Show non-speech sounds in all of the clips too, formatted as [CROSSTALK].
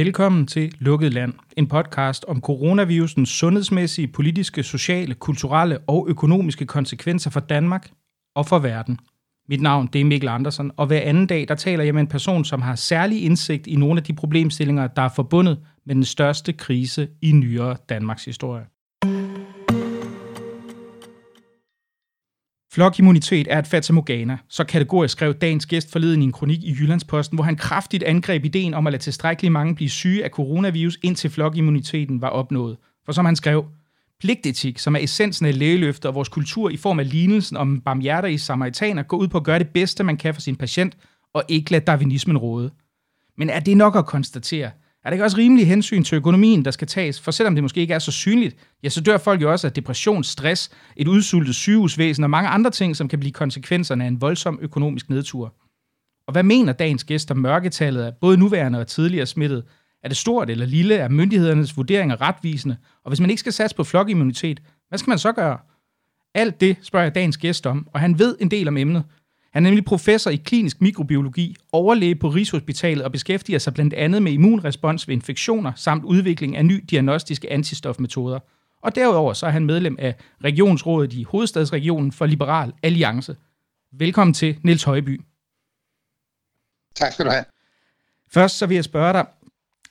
Velkommen til Lukket Land, en podcast om coronavirusens sundhedsmæssige, politiske, sociale, kulturelle og økonomiske konsekvenser for Danmark og for verden. Mit navn det er Mikkel Andersen, og hver anden dag der taler jeg med en person, som har særlig indsigt i nogle af de problemstillinger, der er forbundet med den største krise i nyere Danmarks historie. Flokimmunitet er et fatamorgana, så kategorisk skrev dagens gæst forleden i en kronik i Jyllandsposten, hvor han kraftigt angreb ideen om at lade tilstrækkeligt mange blive syge af coronavirus, indtil flokimmuniteten var opnået. For som han skrev, pligtetik, som er essensen af lægeløfter og vores kultur i form af lignelsen om barmhjerter i samaritaner, går ud på at gøre det bedste, man kan for sin patient, og ikke lade darwinismen råde. Men er det nok at konstatere, er det ikke også rimelig hensyn til økonomien, der skal tages? For selvom det måske ikke er så synligt, ja, så dør folk jo også af depression, stress, et udsultet sygehusvæsen og mange andre ting, som kan blive konsekvenserne af en voldsom økonomisk nedtur. Og hvad mener dagens gæst om mørketallet af både nuværende og tidligere smittet? Er det stort eller lille? Er myndighedernes vurderinger retvisende? Og hvis man ikke skal satse på flokimmunitet, hvad skal man så gøre? Alt det spørger jeg dagens gæst om, og han ved en del om emnet, han er nemlig professor i klinisk mikrobiologi, overlæge på Rigshospitalet og beskæftiger sig blandt andet med immunrespons ved infektioner samt udvikling af nye diagnostiske antistofmetoder. Og derudover så er han medlem af Regionsrådet i Hovedstadsregionen for Liberal Alliance. Velkommen til, Niels Højby. Tak skal du have. Først så vil jeg spørge dig,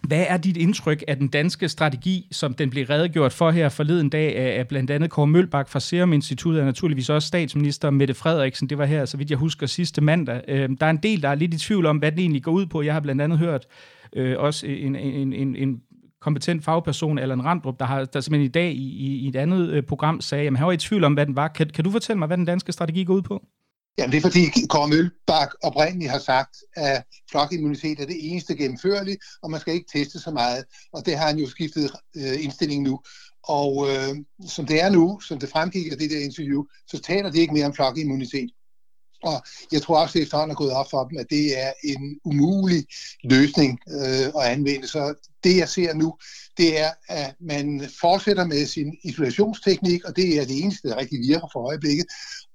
hvad er dit indtryk af den danske strategi, som den blev redegjort for her forleden dag af blandt andet Kåre Mølbak fra Serum Instituttet, og naturligvis også statsminister Mette Frederiksen, det var her, så vidt jeg husker, sidste mandag. Øhm, der er en del, der er lidt i tvivl om, hvad den egentlig går ud på. Jeg har blandt andet hørt øh, også en, en, en, en kompetent fagperson, Allan Randrup, der, har, der simpelthen i dag i, i et andet øh, program sagde, at han var i tvivl om, hvad den var. Kan, kan du fortælle mig, hvad den danske strategi går ud på? Jamen det er fordi Kåre Mølbak oprindeligt har sagt, at flokimmunitet er det eneste gennemførlige, og man skal ikke teste så meget. Og det har han jo skiftet øh, indstilling nu. Og øh, som det er nu, som det fremgik af det der interview, så taler de ikke mere om flokimmunitet. Og jeg tror også, at efterhånden er gået op for dem, at det er en umulig løsning øh, at anvende. Så det, jeg ser nu, det er, at man fortsætter med sin isolationsteknik, og det er det eneste, der rigtig virker for øjeblikket.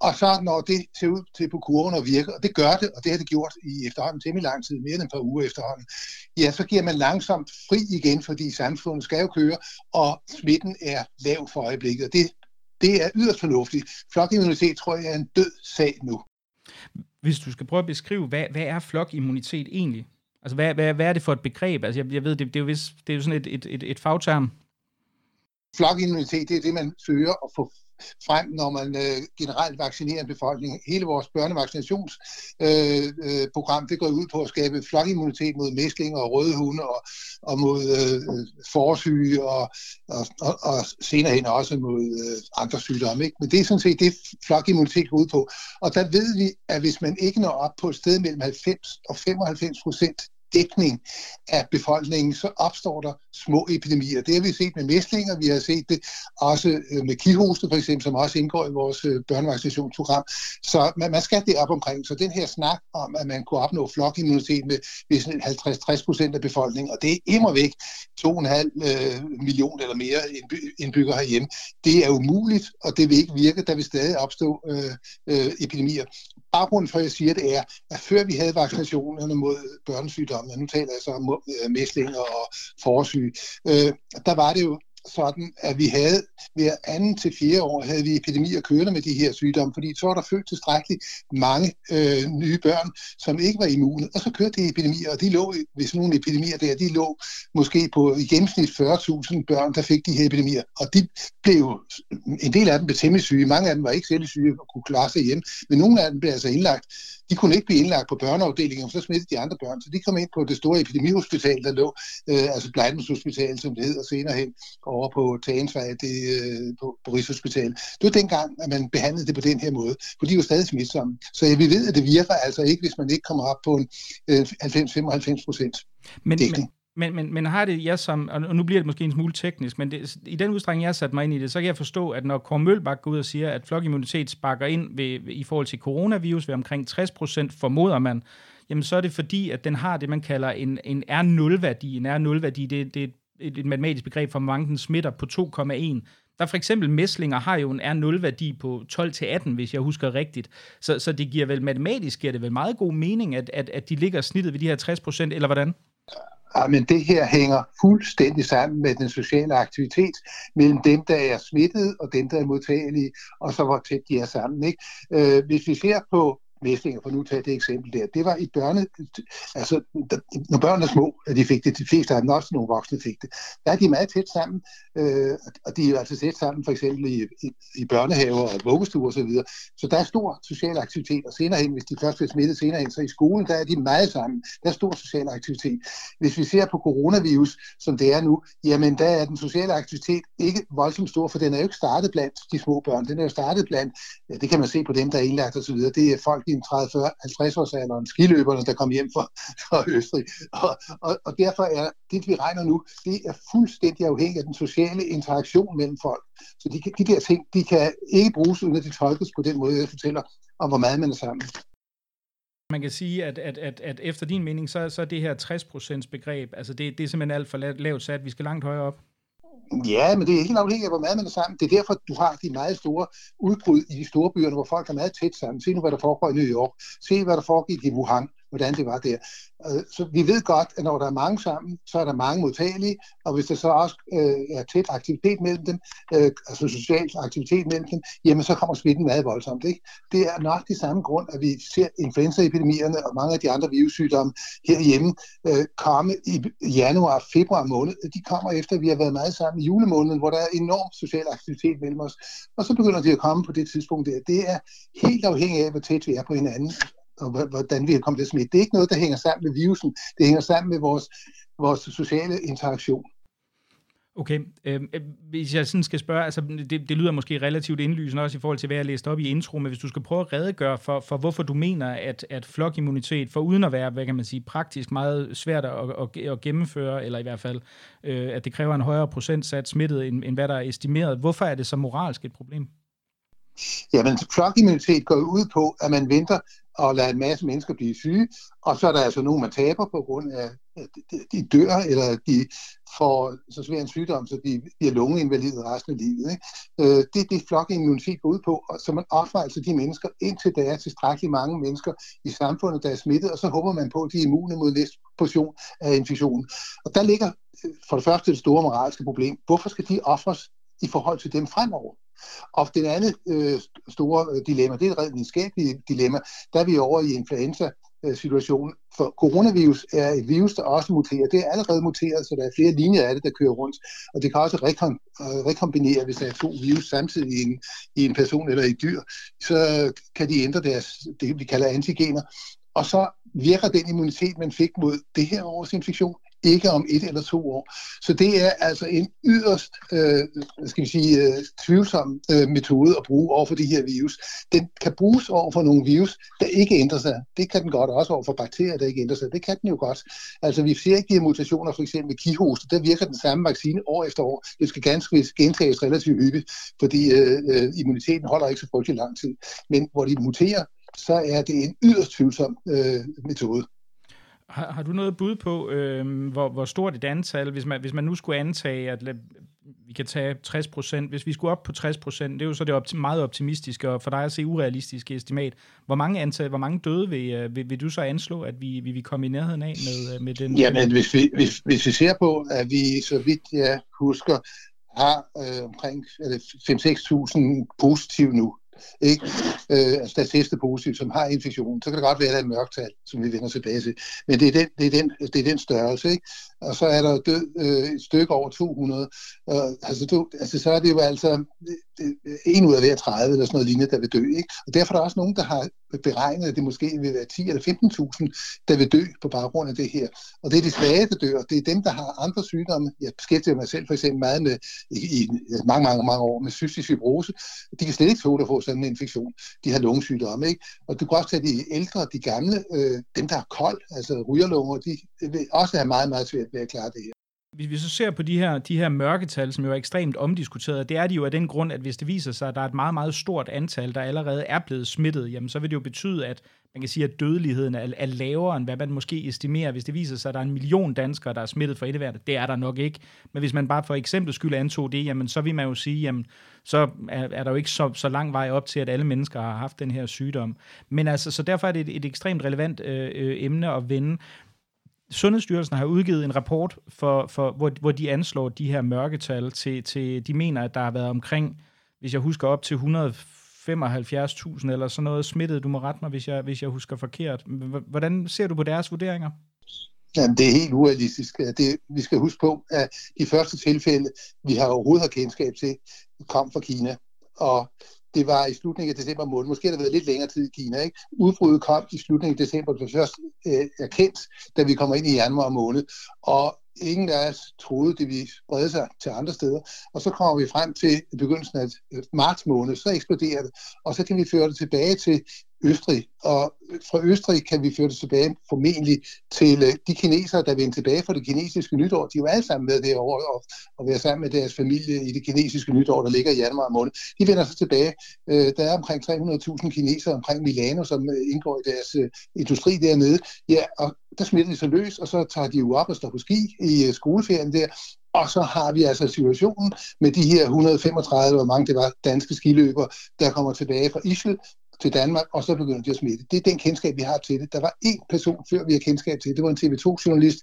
Og så når det ser ud til på kurven og virker, og det gør det, og det har det gjort i efterhånden temmelig lang tid, mere end et par uger efterhånden, ja, så giver man langsomt fri igen, fordi samfundet skal jo køre, og smitten er lav for øjeblikket. Og det, det er yderst fornuftigt. Flokimmunitet tror jeg er en død sag nu. Hvis du skal prøve at beskrive, hvad, hvad er flokimmunitet egentlig? Altså, hvad, hvad, hvad er det for et begreb? Altså, jeg, jeg ved, det, det, er jo, vist, det er jo sådan et, et, et, et fagterm. Flokimmunitet, det er det, man søger at få frem, når man øh, generelt vaccinerer befolkningen. Hele vores børnevaccinationsprogram, øh, øh, det går ud på at skabe flokimmunitet mod mæslinger og røde hunde og, og mod øh, øh, forsyge og, og, og, og senere hen også mod øh, andre sygdomme. Ikke? Men det er sådan set det, flokimmunitet går ud på. Og der ved vi, at hvis man ikke når op på et sted mellem 90 og 95 procent dækning af befolkningen, så opstår der små epidemier. Det har vi set med mæslinger, vi har set det også øh, med kihoste for eksempel, som også indgår i vores øh, børnevaccinationsprogram. Så man, man skal det op omkring. Så den her snak om, at man kunne opnå flokimmunitet med 50-60 procent af befolkningen, og det er immer væk 2,5 øh, millioner eller mere indbyggere herhjemme, det er umuligt, og det vil ikke virke, der vil stadig opstå øh, øh, epidemier baggrunden for, at jeg siger det, er, at før vi havde vaccinationerne mod børnesygdomme, og nu taler jeg så om øh, mæslinger og forsyge, øh, der var det jo sådan, at vi havde hver anden til fjerde år havde vi epidemier kørende med de her sygdomme, fordi så var der født tilstrækkeligt mange øh, nye børn, som ikke var immune, og så kørte de epidemier, og de lå, hvis nogle epidemier der, de lå måske på i gennemsnit 40.000 børn, der fik de her epidemier, og de blev, en del af dem blev temmelig syge, mange af dem var ikke selv syge og kunne klare sig hjem, men nogle af dem blev altså indlagt de kunne ikke blive indlagt på børneafdelingen, så smittede de andre børn. Så de kom ind på det store epidemihospital, der lå, øh, altså Blejdens Hospital, som det hedder senere hen, over på Tagensvej det, øh, på, på Rigshospital. Det var dengang, at man behandlede det på den her måde, for de er jo stadig smitsomme. Så vi ved, at det virker altså ikke, hvis man ikke kommer op på en øh, 90-95 procent dækning. Men, men, men, men har det jeg som, og nu bliver det måske en smule teknisk, men det, i den udstrækning, jeg har sat mig ind i det, så kan jeg forstå, at når Kåre Mølbak går ud og siger, at flokimmunitet sparker ind ved, i forhold til coronavirus ved omkring 60 procent, formoder man, jamen så er det fordi, at den har det, man kalder en, en R0-værdi. En R0-værdi, det, det er et, et matematisk begreb for, hvor mange den smitter på 2,1. Der for eksempel mæslinger har jo en R0-værdi på 12-18, hvis jeg husker rigtigt. Så, så det giver vel matematisk giver det vel meget god mening, at, at, at de ligger snittet ved de her 60 procent, eller hvordan? Men det her hænger fuldstændig sammen med den sociale aktivitet mellem dem, der er smittet og dem, der er modtagelige, og så hvor tæt de er sammen. Ikke? Øh, hvis vi ser på mæslinger, for nu tager det eksempel der, det var i børne, altså når børn er små, de fik det, de fleste af dem også nogle voksne fik det, der er de meget tæt sammen, øh, og de er altså tæt sammen for eksempel i, i, i børnehaver og vuggestuer osv., så, så der er stor social aktivitet, og senere hen, hvis de først bliver smittet senere hen, så i skolen, der er de meget sammen, der er stor social aktivitet. Hvis vi ser på coronavirus, som det er nu, jamen der er den sociale aktivitet ikke voldsomt stor, for den er jo ikke startet blandt de små børn, den er jo startet blandt, ja, det kan man se på dem, der er indlagt osv., det er folk i en 30-50 års alderen, skiløberne, der kom hjem fra, fra Østrig. Og, og, og derfor er det, vi regner nu, det er fuldstændig afhængigt af den sociale interaktion mellem folk. Så de, de der ting, de kan ikke bruges, uden at de tolkes på den måde, jeg fortæller om, hvor meget man er sammen. Man kan sige, at, at, at, at efter din mening, så, så er det her 60% begreb, altså det, det er simpelthen alt for lavt sat, vi skal langt højere op. Ja, men det er ikke afhængigt af, hvor meget man er sammen. Det er derfor, du har de meget store udbrud i de store byerne, hvor folk er meget tæt sammen. Se nu, hvad der foregår i New York. Se, hvad der foregik i Wuhan hvordan det var der. Øh, så vi ved godt, at når der er mange sammen, så er der mange modtagelige, og hvis der så også øh, er tæt aktivitet mellem dem, øh, altså social aktivitet mellem dem, jamen så kommer smitten meget voldsomt. Ikke? Det er nok de samme grund, at vi ser influenzaepidemierne og mange af de andre virussygdomme herhjemme øh, komme i januar februar måned. De kommer efter, at vi har været meget sammen i julemåneden, hvor der er enorm social aktivitet mellem os. Og så begynder de at komme på det tidspunkt der. Det er helt afhængigt af, hvor tæt vi er på hinanden og hvordan vi kan komme til at smitte. Det er ikke noget, der hænger sammen med virusen. Det hænger sammen med vores, vores sociale interaktion. Okay, øh, hvis jeg sådan skal spørge, altså det, det lyder måske relativt indlysende også i forhold til, hvad jeg læste op i intro, men hvis du skal prøve at redegøre for, for hvorfor du mener, at, at flokimmunitet, for uden at være, hvad kan man sige, praktisk meget svært at, at, at gennemføre, eller i hvert fald, øh, at det kræver en højere procentsats smittet, end, end hvad der er estimeret, hvorfor er det så moralsk et problem? Jamen, flokimmunitet går ud på, at man venter og lader en masse mennesker blive syge, og så er der altså nogen, man taber på grund af, at de dør, eller de får så svær en sygdom, så de bliver lungeinvalide resten af livet. Ikke? Øh, det er det, flokimmunitet går ud på, og så man offrer altså de mennesker, indtil der er tilstrækkeligt mange mennesker i samfundet, der er smittet, og så håber man på, at de er immune mod næste portion af infektionen. Og der ligger øh, for det første det store moralske problem. Hvorfor skal de offres i forhold til dem fremover? Og det andet øh, store øh, dilemma, det er et rent videnskabeligt dilemma, der er vi over i influenza situation. For coronavirus er et virus, der også muterer. Det er allerede muteret, så der er flere linjer af det, der kører rundt. Og det kan også rekom- øh, rekombinere, hvis der er to virus samtidig i en, i en person eller i et dyr. Så kan de ændre deres, det vi kalder antigener. Og så virker den immunitet, man fik mod det her års infektion, ikke om et eller to år. Så det er altså en yderst øh, skal vi sige, øh, tvivlsom øh, metode at bruge over for de her virus. Den kan bruges over for nogle virus, der ikke ændrer sig. Det kan den godt også over for bakterier, der ikke ændrer sig. Det kan den jo godt. Altså vi ser ikke de her mutationer, for eksempel med kihoste, der virker den samme vaccine år efter år. Det skal ganske vist gentages relativt hyppigt, fordi øh, øh, immuniteten holder ikke så frygtelig lang tid. Men hvor de muterer, så er det en yderst tvivlsom øh, metode. Har, har du noget bud på, øh, hvor, hvor stort et antal, hvis man, hvis man nu skulle antage, at vi kan tage 60 procent, hvis vi skulle op på 60 procent, det er jo så det optim, meget optimistiske, og for dig at se urealistiske estimat. Hvor mange, antal, hvor mange døde vil, øh, vil, vil du så anslå, at vi, vi, vi kommer i nærheden af med, øh, med den? Jamen, hvis vi, hvis, hvis vi ser på, at vi, så vidt jeg husker, har øh, omkring 5-6.000 positive nu, ikke? Øh, altså der testet positivt, som har infektion, så kan det godt være, at der er mørktal, som vi vender tilbage til. Men det er den, det er den, det er den størrelse, ikke? Og så er der død øh, et stykke over 200. Øh, altså, du, altså, så er det jo altså øh, øh, en ud af hver 30 eller sådan noget lignende, der vil dø. Ikke? Og derfor er der også nogen, der har beregnet, at det måske vil være 10 eller 15.000, der vil dø på baggrund af det her. Og det er de svage, der dør. Det er dem, der har andre sygdomme. Jeg beskæftiger mig selv for eksempel meget med, i, i mange, mange, mange år med cystisk fibrose. De kan slet ikke tåle at få sådan en infektion. De har lungesygdomme. Ikke? Og du kan også tage de ældre, de gamle, øh, dem, der har kold, altså rygerlunger, de vil også have meget, meget svært ved at klare det her. Hvis vi så ser på de her, de her mørketal, som jo er ekstremt omdiskuteret, det er de jo af den grund, at hvis det viser sig, at der er et meget, meget stort antal, der allerede er blevet smittet, jamen så vil det jo betyde, at man kan sige, at dødeligheden er, er lavere, end hvad man måske estimerer, hvis det viser sig, at der er en million danskere, der er smittet for indeværende. Det er der nok ikke. Men hvis man bare for eksempel skyld antog det, jamen så vil man jo sige, jamen så er, er der jo ikke så, så lang vej op til, at alle mennesker har haft den her sygdom. Men altså, så derfor er det et, et ekstremt relevant øh, øh emne at vende Sundhedsstyrelsen har udgivet en rapport, for, for, hvor, hvor de anslår de her mørketal til, til, de mener, at der har været omkring, hvis jeg husker op til 175.000 eller sådan noget smittet. Du må rette mig, hvis jeg, hvis jeg husker forkert. Hvordan ser du på deres vurderinger? Jamen, det er helt urealistisk. Det, vi skal huske på, at de første tilfælde, vi har overhovedet har kendskab til, kom fra Kina. Og det var i slutningen af december måned. Måske har det været lidt længere tid i Kina. Ikke? Udbruddet kom i slutningen af december, det først øh, erkendt, da vi kommer ind i januar måned. Og ingen af os troede, det ville sprede sig til andre steder. Og så kommer vi frem til begyndelsen af øh, marts måned, så eksploderer det. Og så kan vi føre det tilbage til Østrig, og fra Østrig kan vi føre det tilbage formentlig til øh, de kinesere, der vendte tilbage fra det kinesiske nytår. De er jo alle sammen med derovre og, og være sammen med deres familie i det kinesiske nytår, der ligger i januar måned. De vender så tilbage. Øh, der er omkring 300.000 kinesere omkring Milano, som øh, indgår i deres industri dernede. Ja, og der smitter de så løs, og så tager de jo op og står på ski i skoleferien der, og så har vi altså situationen med de her 135, hvor mange det var, danske skiløbere, der kommer tilbage fra Ischel, til Danmark, og så begynder de at smitte. Det er den kendskab, vi har til det. Der var én person, før vi har kendskab til det. Det var en TV2-journalist,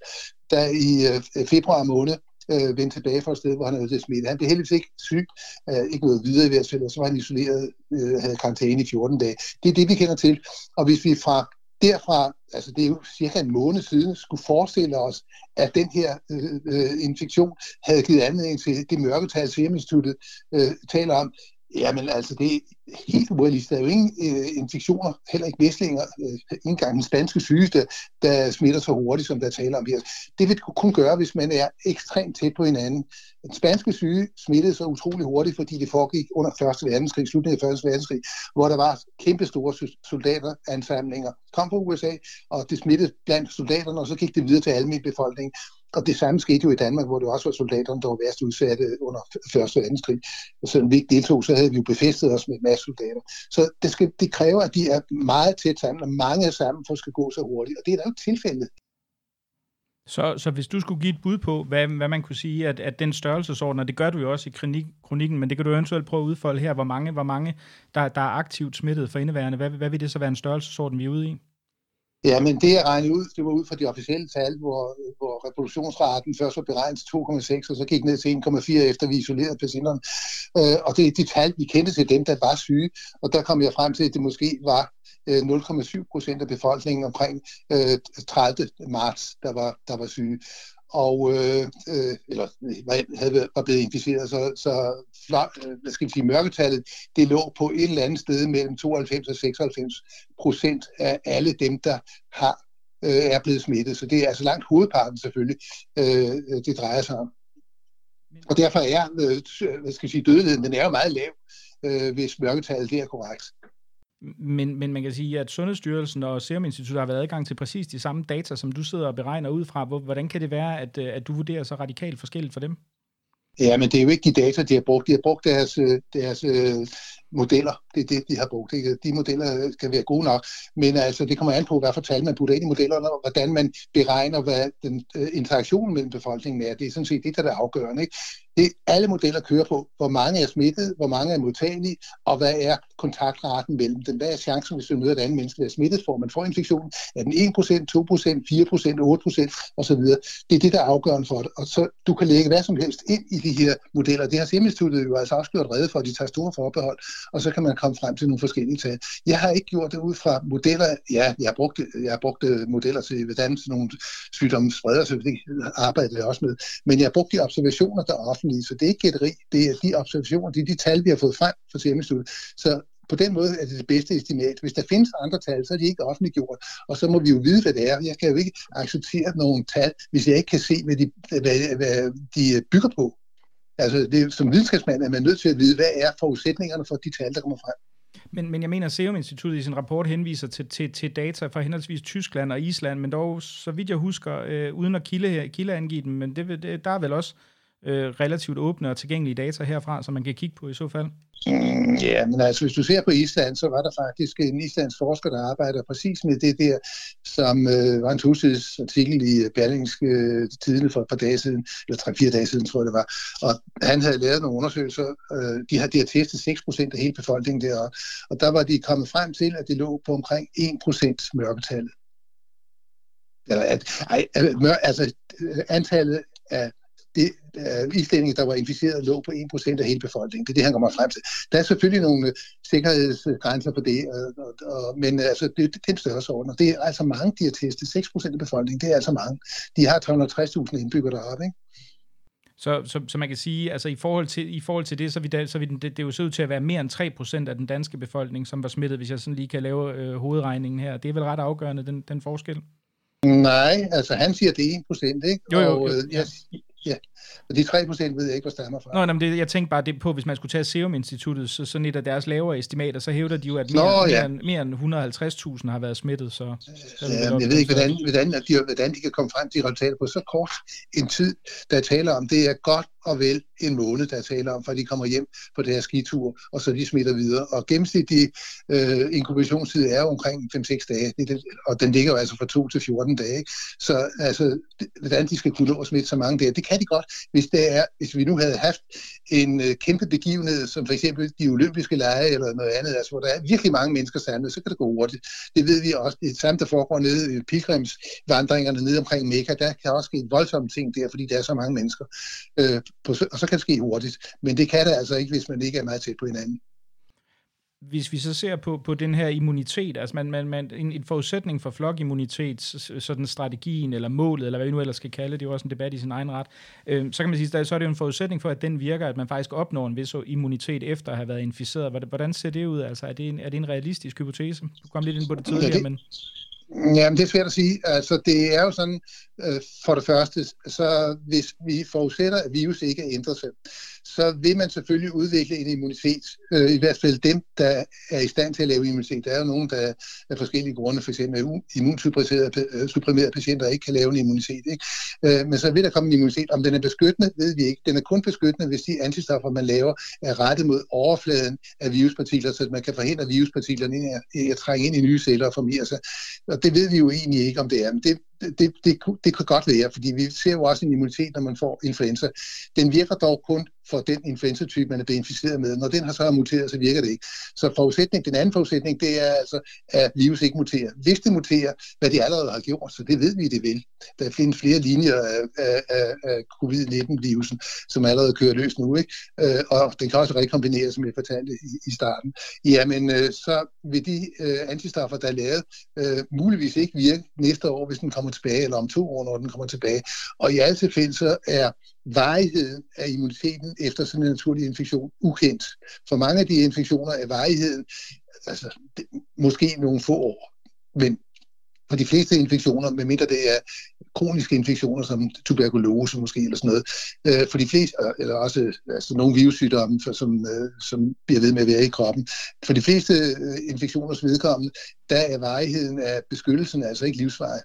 der i øh, februar måned øh, vendte tilbage fra et sted, hvor han havde smittet. Han blev heldigvis ikke syg, øh, ikke noget videre i hvert fald, og så var han isoleret, øh, havde karantæne i 14 dage. Det er det, vi kender til. Og hvis vi fra derfra, altså det er jo cirka en måned siden, skulle forestille os, at den her øh, øh infektion havde givet anledning til det mørketal, Serum Instituttet øh, taler om, Jamen altså, det er helt urealistisk. Der er jo ingen øh, infektioner, heller ikke væslinger, øh, ikke engang den spanske sygeste, der smitter så hurtigt, som der taler om her. Det vil kun gøre, hvis man er ekstremt tæt på hinanden. Den spanske syge smittede så utrolig hurtigt, fordi det foregik under 1. verdenskrig, slutningen af 1. verdenskrig, hvor der var kæmpe store soldateransamlinger, kom fra USA, og det smittede blandt soldaterne, og så gik det videre til almindelig befolkning. Og det samme skete jo i Danmark, hvor det også var soldaterne, der var værst udsatte under 1. og 2. verdenskrig. Og selvom vi ikke deltog, så havde vi jo befæstet os med en masse soldater. Så det, skal, det kræver, at de er meget tæt sammen, og mange er sammen, for at skal gå så hurtigt. Og det er da jo tilfældet. Så, så hvis du skulle give et bud på, hvad, hvad man kunne sige, at, at den størrelsesorden, og det gør du jo også i kronik, kronikken, men det kan du eventuelt prøve at udfolde her, hvor mange, hvor mange der, der er aktivt smittet for indeværende. Hvad, hvad vil det så være en størrelsesorden, vi er ude i? Ja, men det jeg regnede ud, det var ud fra de officielle tal, hvor, hvor reproduktionsraten først var beregnet til 2,6, og så gik ned til 1,4 efter vi isolerede patienterne. Øh, og det er de tal, vi kendte til dem, der var syge, og der kom jeg frem til, at det måske var øh, 0,7 procent af befolkningen omkring øh, 30. marts, der var, der var syge og øh, øh, eller havde, var blevet inficeret, så, så øh, hvad skal vi sige, mørketallet, det lå på et eller andet sted mellem 92 og 96 procent af alle dem, der har øh, er blevet smittet. Så det er altså langt hovedparten selvfølgelig, øh, det drejer sig om. Og derfor er øh, hvad skal vi sige, dødeligheden, den er jo meget lav, øh, hvis mørketallet det er korrekt. Men, men man kan sige, at Sundhedsstyrelsen og Serum Institut har været adgang til præcis de samme data, som du sidder og beregner ud fra. Hvordan kan det være, at, øh, at du vurderer så radikalt forskelligt for dem? Ja, men det er jo ikke de data, de har brugt. De har brugt deres, øh, deres øh, modeller. Det er det, de har brugt. Ikke? De modeller skal være gode nok. Men altså, det kommer an på, hvad for tal man putter ind i modellerne, og hvordan man beregner, hvad den øh, uh, interaktion mellem befolkningen er. Det er sådan set det, der er afgørende. Ikke? Det, alle modeller kører på, hvor mange er smittet, hvor mange er modtagelige, og hvad er kontaktraten mellem dem. Hvad er chancen, hvis du møder et andet menneske, der er smittet, for man får infektionen? Er den 1%, 2%, 4%, 8% osv.? Det er det, der er afgørende for det. Og så du kan lægge hvad som helst ind i de her modeller. Det har Seminstituttet jo altså også gjort redde for, at de tager store forbehold, og så kan man komme frem til nogle forskellige tal. Jeg har ikke gjort det ud fra modeller. Ja, jeg har brugt, jeg har brugt øh, modeller til, hvordan sådan nogle sygdomme spreder sig. Det arbejder jeg også med. Men jeg har brugt de observationer, der er offentlige, så det er ikke gætteri. Det er de observationer, det er de tal, vi har fået frem fra hjemmestudiet. Så på den måde er det det bedste estimat. Hvis der findes andre tal, så er de ikke offentliggjort, og så må vi jo vide, hvad det er. Jeg kan jo ikke acceptere nogle tal, hvis jeg ikke kan se, hvad de, hvad, hvad de bygger på. Altså, det, som videnskabsmand er man nødt til at vide, hvad er forudsætningerne for de tal, der kommer frem. Men, men jeg mener, at Serum Instituttet i sin rapport henviser til, til, til data fra henholdsvis Tyskland og Island, men dog, så vidt jeg husker, øh, uden at kilde, kildeangive dem, men det, det, der er vel også øh, relativt åbne og tilgængelige data herfra, som man kan kigge på i så fald? Mm, ja, men altså hvis du ser på Island, så var der faktisk en islandsk forsker, der arbejder præcis med det der, som øh, var en tosides artikel i øh, Berlingske øh, Tidene for et par dage siden, eller tre-fire dage siden, tror jeg det var. Og han havde lavet nogle undersøgelser, øh, de, har, de har testet 6% af hele befolkningen der, og der var de kommet frem til, at det lå på omkring 1% mørketallet. eller at, ej, altså, altså øh, antallet af det uh, islændinge, der var inficeret, lå på 1% af hele befolkningen. Det er det, han kommer frem til. Der er selvfølgelig nogle uh, sikkerhedsgrænser på det, uh, uh, men uh, altså, det, det, er en større orden. Det er altså mange, de har testet. 6% af befolkningen, det er altså mange. De har 360.000 indbyggere deroppe, ikke? Så, så, så man kan sige, altså i forhold til, i forhold til det, så, vi da, så vi, det, det er jo så ud til at være mere end 3% af den danske befolkning, som var smittet, hvis jeg sådan lige kan lave øh, hovedregningen her. Det er vel ret afgørende, den, den forskel? Nej, altså han siger, det er 1%, ikke? Jo, jo, jo. Og, øh, jeg, Ja, og de 3 procent ved jeg ikke, hvor stammer fra. Nå, nej, men det, jeg tænkte bare det på, hvis man skulle tage Serum Instituttet, så sådan et af deres lavere estimater, så hævder de jo, at mere, Nå, ja. mere, end, mere end 150.000 har været smittet. Så, så ja, jeg ved ikke, hvordan, hvordan, de, hvordan de kan komme frem til resultater på så kort en tid, der taler om. Det er godt og vel en måned, der taler om, for de kommer hjem på deres skitur, og så de smitter videre. Og gennemsnitlig øh, inkubationstid er jo omkring 5-6 dage, og den ligger jo altså fra 2 til 14 dage. Så altså, hvordan de skal kunne nå at smitte så mange der, det kan de godt, hvis, det er, hvis vi nu havde haft en øh, kæmpe begivenhed, som for eksempel de olympiske lege eller noget andet, altså, hvor der er virkelig mange mennesker samlet, så kan det gå hurtigt. Det ved vi også. Det samme, der foregår nede i pilgrimsvandringerne nede omkring Mekka, der kan også ske voldsomme ting der, fordi der er så mange mennesker. Øh, på, og så kan det ske hurtigt. Men det kan det altså ikke, hvis man ikke er meget tæt på hinanden hvis vi så ser på, på den her immunitet, altså man, man, man, en, en forudsætning for flokimmunitet, sådan strategien eller målet, eller hvad vi nu ellers skal kalde det, det er jo også en debat i sin egen ret, øh, så kan man sige, så er det jo en forudsætning for, at den virker, at man faktisk opnår en vis immunitet efter at have været inficeret. Hvordan ser det ud? Altså er det en, er det en realistisk hypotese? Du kom lidt ind på det tidligere, ja, det, men... Jamen, det er svært at sige. Altså, det er jo sådan, øh, for det første, så hvis vi forudsætter, at virus ikke ændrer sig, så vil man selvfølgelig udvikle en immunitet. Øh, I hvert fald dem, der er i stand til at lave immunitet. Der er jo nogen, der af forskellige grunde, f.eks. immunsupprimerede øh, patienter, ikke kan lave en immunitet. Ikke? Øh, men så vil der komme en immunitet. Om den er beskyttende, ved vi ikke. Den er kun beskyttende, hvis de antistoffer, man laver, er rettet mod overfladen af viruspartikler, så man kan forhindre viruspartiklerne i at trænge ind i nye celler og formere sig. Det ved vi jo egentlig ikke, om det er. Men det, det, det, det kan godt være, fordi vi ser jo også en immunitet, når man får influenza. Den virker dog kun for den influenzatype, man er blevet inficeret med. Når den har så muteret, så virker det ikke. Så forudsætning, den anden forudsætning, det er altså, at virus ikke muterer. Hvis det muterer, hvad de allerede har gjort, så det ved vi, det vil. Der findes flere linjer af, af, af, af covid-19-virusen, som allerede kører løs nu, ikke? Øh, og den kan også rekombineres, som jeg fortalte i, i starten. Jamen, øh, så vil de øh, antistoffer, der er lavet, muligvis ikke virke næste år, hvis den kommer tilbage, eller om to år, når den kommer tilbage. Og i alle tilfælde, så er varigheden af immuniteten efter sådan en naturlig infektion ukendt. For mange af de infektioner er varigheden altså, det, måske nogle få år, men for de fleste infektioner, medmindre det er kroniske infektioner som tuberkulose måske eller sådan noget, øh, for de fleste, øh, eller også altså nogle virussygdomme, for, som, øh, som bliver ved med at være i kroppen, for de fleste øh, infektioners vedkommende, der er varigheden af beskyttelsen altså ikke livsvarig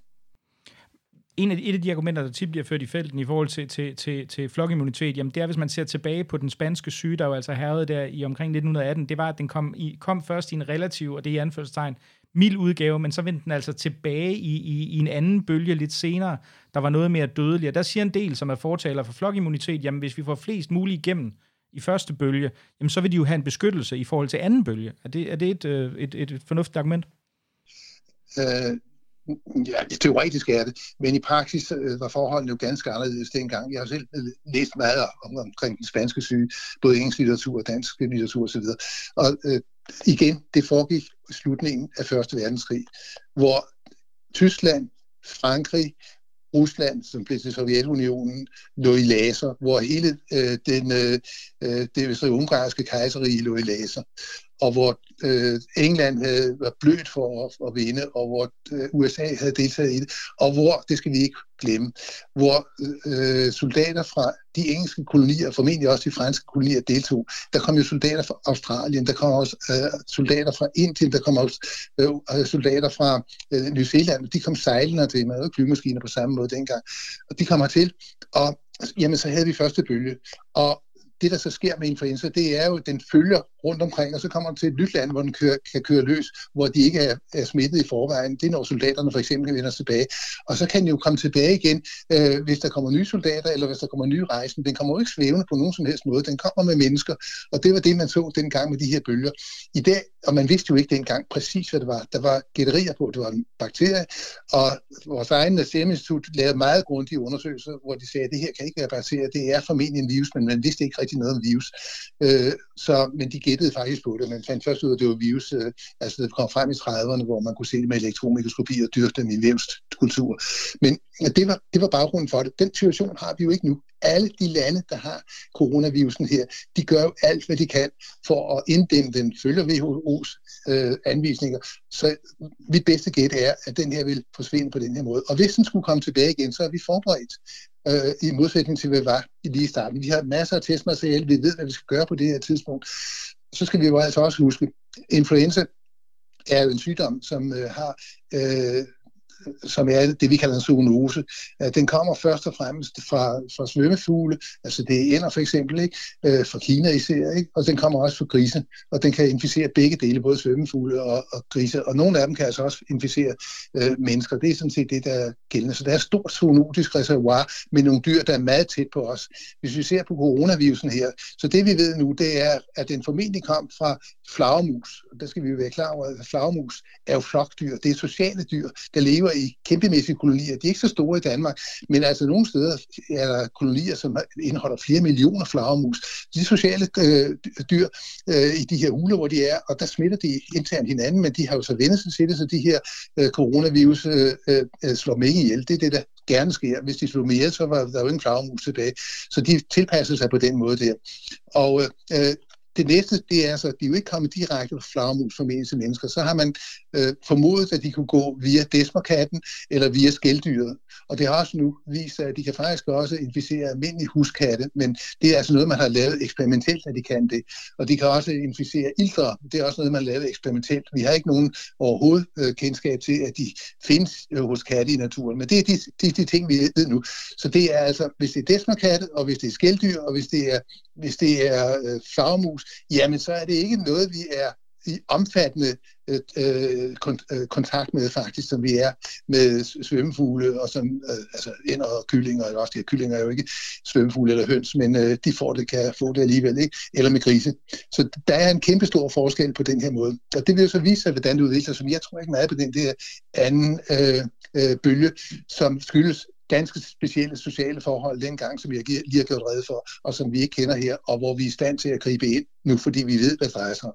en af, et af de argumenter, der tit bliver ført i felten i forhold til, til, til, til flokimmunitet, jamen det er, hvis man ser tilbage på den spanske syge, der jo altså hervede der i omkring 1918, det var, at den kom, i, kom først i en relativ, og det er i anførselstegn, mild udgave, men så vendte den altså tilbage i, i, i en anden bølge lidt senere, der var noget mere dødelig. Og der siger en del, som er fortaler for flokimmunitet, jamen hvis vi får flest muligt igennem i første bølge, jamen så vil de jo have en beskyttelse i forhold til anden bølge. Er det, er det et, et, et, et fornuftigt argument? Øh, Ja, det teoretisk er det, men i praksis øh, var forholdene jo ganske anderledes dengang. Jeg har selv øh, læst meget om, omkring den spanske syge, både engelsk litteratur og dansk litteratur osv. Og øh, igen, det foregik i slutningen af Første Verdenskrig, hvor Tyskland, Frankrig, Rusland, som blev til Sovjetunionen, lå i laser, hvor hele øh, den, øh, øh det ungarske kejserige lå i laser og hvor øh, England havde, var blødt for at, at vinde, og hvor øh, USA havde deltaget i det, og hvor, det skal vi ikke glemme, hvor øh, soldater fra de engelske kolonier, formentlig også de franske kolonier, deltog. Der kom jo soldater fra Australien, der kom også øh, soldater fra Indien, der kom også øh, øh soldater fra øh, New Zealand, de kom sejlende til med flymaskiner på samme måde dengang, og de kommer til, og jamen, så havde vi første bølge, og det, der så sker med influenza, det er jo, at den følger rundt omkring, og så kommer den til et nyt land, hvor den kører, kan køre løs, hvor de ikke er, er smittet i forvejen. Det er når soldaterne for eksempel vender tilbage. Og så kan den jo komme tilbage igen, øh, hvis der kommer nye soldater, eller hvis der kommer nye rejsen. Den kommer jo ikke svævende på nogen som helst måde. Den kommer med mennesker, og det var det, man så dengang med de her bølger. I dag, og man vidste jo ikke dengang præcis, hvad det var. Der var gætterier på, det var en bakterie, og vores egen Serum Institut lavede meget grundige undersøgelser, hvor de sagde, at det her kan ikke være bakterier, det er formentlig en virus, men man vidste ikke rigtig noget om virus. Øh, så, men de gættede faktisk på det. Man fandt først ud af, at det var virus, øh, altså det kom frem i 30'erne, hvor man kunne se det med elektronmikroskopi og dyrke dem i vævskultur. Men det var, det var baggrunden for det. Den situation har vi jo ikke nu. Alle de lande, der har coronavirusen her, de gør jo alt, hvad de kan for at inddæmme den, følger WHO's øh, anvisninger. Så mit bedste gæt er, at den her vil forsvinde på den her måde. Og hvis den skulle komme tilbage igen, så er vi forberedt øh, i modsætning til, hvad vi var i lige starten. Vi har masser af testmateriale, vi ved, hvad vi skal gøre på det her tidspunkt. Så skal vi jo altså også huske, influenza er jo en sygdom, som øh, har øh, som er det, vi kalder en zoonose. Den kommer først og fremmest fra, fra svømmefugle, altså det ender for eksempel, ikke? Øh, fra Kina især, ikke? og den kommer også fra grise, og den kan inficere begge dele, både svømmefugle og, og grise, og nogle af dem kan altså også inficere øh, mennesker. Det er sådan set det, der er gældende. Så der er et stort zoonotisk reservoir med nogle dyr, der er meget tæt på os. Hvis vi ser på coronavirusen her, så det vi ved nu, det er, at den formentlig kom fra flagermus. Der skal vi jo være klar over, at flagermus er jo flokdyr. Det er sociale dyr, der lever i kæmpemæssige kolonier. De er ikke så store i Danmark, men altså nogle steder er der kolonier, som indeholder flere millioner flagermus. De sociale øh, dyr øh, i de her huler, hvor de er, og der smitter de internt hinanden, men de har jo så vendt sig til det, så de her øh, coronavirus øh, øh, slår dem ikke ihjel. Det er det, der gerne sker. Hvis de slog mere, så var der jo ingen flagermus tilbage. Så de tilpassede sig på den måde der. Og øh, det næste, det er så, at de jo ikke kommet direkte fra flagermus formentlig til mennesker. Så har man øh, formodet, at de kunne gå via desmerkatten eller via skældyret. Og det har også nu vist sig, at de kan faktisk også inficere almindelige huskatte, men det er altså noget, man har lavet eksperimentelt, at de kan det. Og de kan også inficere ildre. Det er også noget, man har lavet eksperimentelt. Vi har ikke nogen overhovedet øh, kendskab til, at de findes øh, hos katte i naturen. Men det er de, de, de ting, vi ved nu. Så det er altså, hvis det er desmerkatte, og hvis det er skældyr, og hvis det er, hvis det er øh, flagermus, jamen så er det ikke noget, vi er i omfattende øh, øh, øh kontakt med faktisk, som vi er med svømmefugle og som, øh, altså ind og kyllinger, eller også de her kyllinger er jo ikke svømmefugle eller høns, men øh, de får det, kan få det alligevel, ikke? eller med grise. Så der er en kæmpe stor forskel på den her måde. Og det vil jo så vise sig, hvordan det udvikler sig, jeg tror ikke meget på den der anden øh, øh, bølge, som skyldes ganske specielle sociale forhold dengang, som jeg lige har gjort redde for, og som vi ikke kender her, og hvor vi er i stand til at gribe ind nu, fordi vi ved, hvad det drejer sig om.